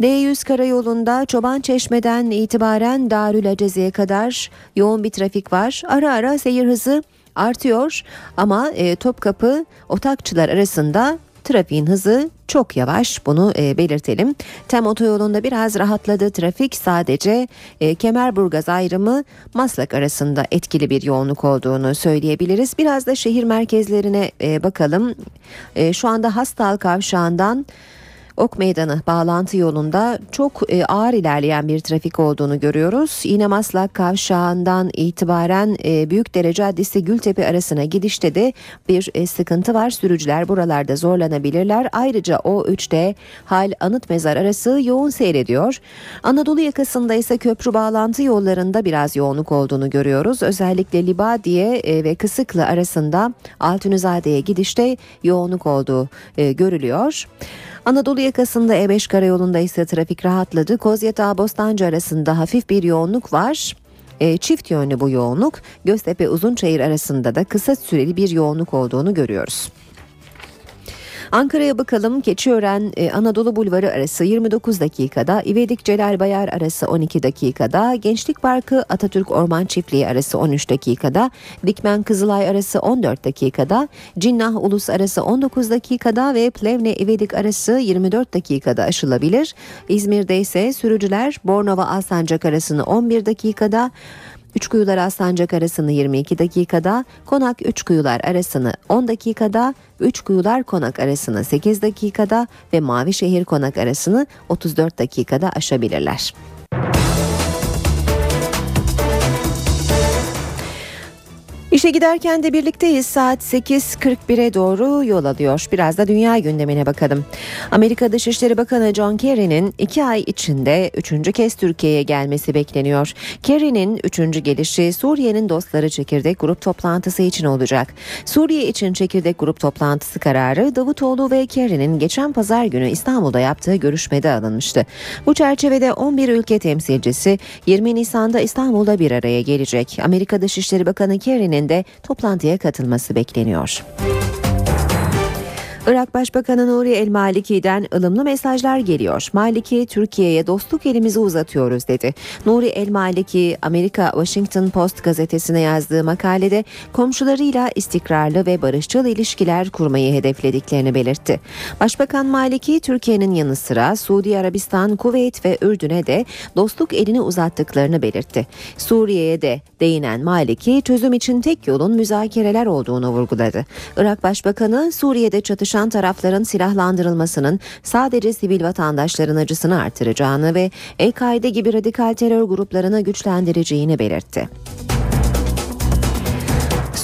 D100 karayolunda Çoban Çeşme'den itibaren Darül Acezi'ye kadar yoğun bir trafik var. Ara ara seyir hızı artıyor ama e, Topkapı Otakçılar arasında trafiğin hızı çok yavaş bunu e, belirtelim. Tem otoyolunda biraz rahatladı trafik sadece e, Kemerburgaz ayrımı Maslak arasında etkili bir yoğunluk olduğunu söyleyebiliriz. Biraz da şehir merkezlerine e, bakalım. E, şu anda Hastal kavşağından Ok Meydanı bağlantı yolunda çok e, ağır ilerleyen bir trafik olduğunu görüyoruz. Yine Maslak kavşağından itibaren e, Büyükdere Caddesi Gültepe arasına gidişte de bir e, sıkıntı var. Sürücüler buralarda zorlanabilirler. Ayrıca O3'te Hal Anıt Mezar arası yoğun seyrediyor. Anadolu yakasında ise köprü bağlantı yollarında biraz yoğunluk olduğunu görüyoruz. Özellikle Libadiye e, ve Kısıklı arasında Altunizade'ye gidişte yoğunluk olduğu e, görülüyor. Anadolu yakasında E5 karayolunda ise trafik rahatladı. Kozyatağı Bostancı arasında hafif bir yoğunluk var. E, çift yönlü bu yoğunluk Göztepe Uzunçayır arasında da kısa süreli bir yoğunluk olduğunu görüyoruz. Ankara'ya bakalım. Keçiören e, Bulvarı arası 29 dakikada, İvedik Celal Bayar arası 12 dakikada, Gençlik Parkı Atatürk Orman Çiftliği arası 13 dakikada, Dikmen Kızılay arası 14 dakikada, Cinnah Ulus arası 19 dakikada ve Plevne İvedik arası 24 dakikada aşılabilir. İzmir'de ise sürücüler Bornova Alsancak arasını 11 dakikada, Üçkuyular Aslancak arasını 22 dakikada, Konak Üçkuyular arasını 10 dakikada, Üçkuyular Konak arasını 8 dakikada ve Mavişehir Konak arasını 34 dakikada aşabilirler. İşe giderken de birlikteyiz. Saat 8.41'e doğru yol alıyor. Biraz da dünya gündemine bakalım. Amerika Dışişleri Bakanı John Kerry'nin iki ay içinde üçüncü kez Türkiye'ye gelmesi bekleniyor. Kerry'nin üçüncü gelişi Suriye'nin dostları çekirdek grup toplantısı için olacak. Suriye için çekirdek grup toplantısı kararı Davutoğlu ve Kerry'nin geçen pazar günü İstanbul'da yaptığı görüşmede alınmıştı. Bu çerçevede 11 ülke temsilcisi 20 Nisan'da İstanbul'da bir araya gelecek. Amerika Dışişleri Bakanı Kerry'nin de toplantıya katılması bekleniyor. Irak Başbakanı Nuri El Maliki'den ılımlı mesajlar geliyor. Maliki Türkiye'ye dostluk elimizi uzatıyoruz dedi. Nuri El Maliki Amerika Washington Post gazetesine yazdığı makalede komşularıyla istikrarlı ve barışçıl ilişkiler kurmayı hedeflediklerini belirtti. Başbakan Maliki Türkiye'nin yanı sıra Suudi Arabistan, Kuveyt ve Ürdün'e de dostluk elini uzattıklarını belirtti. Suriye'ye de değinen Maliki çözüm için tek yolun müzakereler olduğunu vurguladı. Irak Başbakanı Suriye'de çatışan tarafların silahlandırılmasının sadece sivil vatandaşların acısını artıracağını ve El-Kaide gibi radikal terör gruplarını güçlendireceğini belirtti.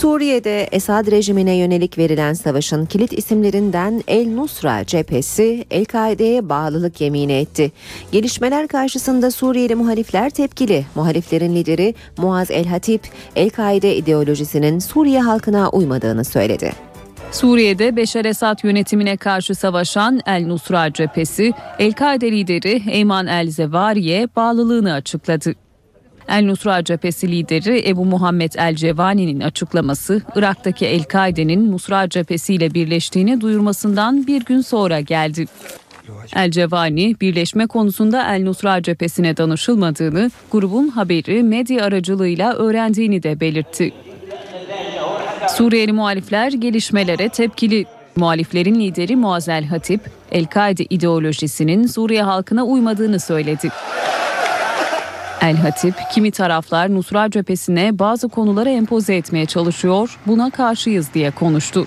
Suriye'de Esad rejimine yönelik verilen savaşın kilit isimlerinden El Nusra cephesi El-Kaide'ye bağlılık yemini etti. Gelişmeler karşısında Suriyeli muhalifler tepkili. Muhaliflerin lideri Muaz El-Hatip, El-Kaide ideolojisinin Suriye halkına uymadığını söyledi. Suriye'de Beşar Esad yönetimine karşı savaşan El Nusra cephesi, El-Kaide lideri Eyman El-Zevari'ye bağlılığını açıkladı. El Nusra cephesi lideri Ebu Muhammed El Cevani'nin açıklaması, Irak'taki El-Kaide'nin Nusra cephesiyle birleştiğini duyurmasından bir gün sonra geldi. El Cevani, birleşme konusunda El Nusra cephesine danışılmadığını, grubun haberi medya aracılığıyla öğrendiğini de belirtti. Suriyeli muhalifler gelişmelere tepkili. Muhaliflerin lideri Muazel Hatip, El-Kaide ideolojisinin Suriye halkına uymadığını söyledi. El Hatip, kimi taraflar Nusra cephesine bazı konuları empoze etmeye çalışıyor, buna karşıyız diye konuştu.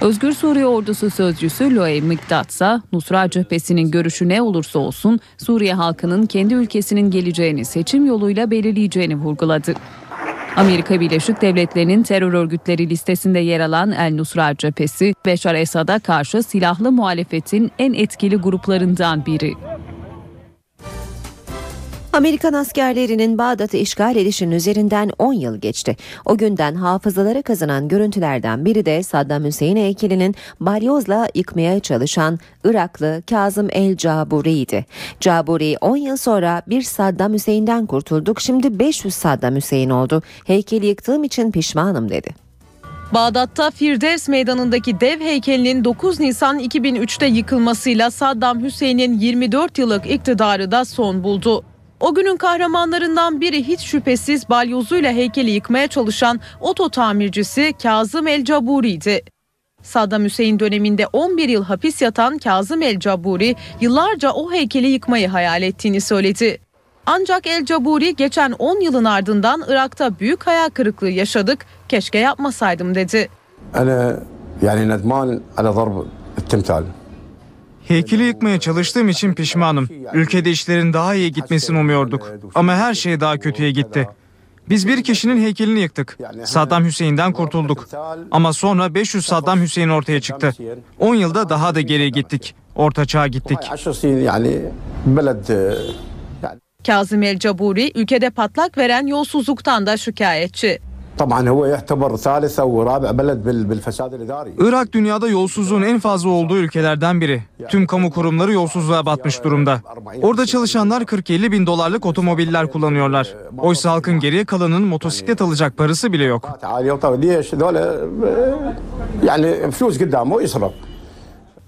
Özgür Suriye Ordusu sözcüsü Loey Miktat ise Nusra cephesinin görüşü ne olursa olsun Suriye halkının kendi ülkesinin geleceğini seçim yoluyla belirleyeceğini vurguladı. Amerika Birleşik Devletleri'nin terör örgütleri listesinde yer alan El Nusra cephesi, Beşar Esad'a karşı silahlı muhalefetin en etkili gruplarından biri. Amerikan askerlerinin Bağdat'ı işgal edişinin üzerinden 10 yıl geçti. O günden hafızalara kazanan görüntülerden biri de Saddam Hüseyin heykelinin balyozla yıkmaya çalışan Iraklı Kazım El Caburi'ydi. Caburi 10 yıl sonra bir Saddam Hüseyin'den kurtulduk şimdi 500 Saddam Hüseyin oldu. Heykeli yıktığım için pişmanım dedi. Bağdat'ta Firdevs Meydanı'ndaki dev heykelinin 9 Nisan 2003'te yıkılmasıyla Saddam Hüseyin'in 24 yıllık iktidarı da son buldu. O günün kahramanlarından biri hiç şüphesiz balyozuyla heykeli yıkmaya çalışan oto tamircisi Kazım El Caburi'ydi. Saddam Hüseyin döneminde 11 yıl hapis yatan Kazım El Caburi yıllarca o heykeli yıkmayı hayal ettiğini söyledi. Ancak El Caburi geçen 10 yılın ardından Irak'ta büyük hayal kırıklığı yaşadık, keşke yapmasaydım dedi. Yani Heykeli yıkmaya çalıştığım için pişmanım. Ülkede işlerin daha iyi gitmesini umuyorduk. Ama her şey daha kötüye gitti. Biz bir kişinin heykelini yıktık. Saddam Hüseyin'den kurtulduk. Ama sonra 500 Saddam Hüseyin ortaya çıktı. 10 yılda daha da geriye gittik. Orta çağa gittik. Kazım El Caburi ülkede patlak veren yolsuzluktan da şikayetçi. Irak dünyada yolsuzluğun en fazla olduğu ülkelerden biri. Tüm kamu kurumları yolsuzluğa batmış durumda. Orada çalışanlar 40-50 bin dolarlık otomobiller kullanıyorlar. Oysa halkın geriye kalanının motosiklet alacak parası bile yok.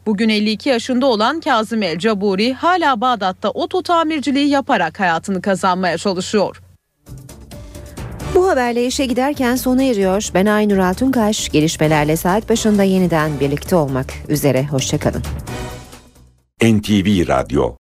Bugün 52 yaşında olan Kazım El Caburi hala Bağdat'ta oto tamirciliği yaparak hayatını kazanmaya çalışıyor. Bu haberle işe giderken sona eriyor. Ben Aynur Altunkaş. Gelişmelerle saat başında yeniden birlikte olmak üzere. Hoşçakalın. NTV Radyo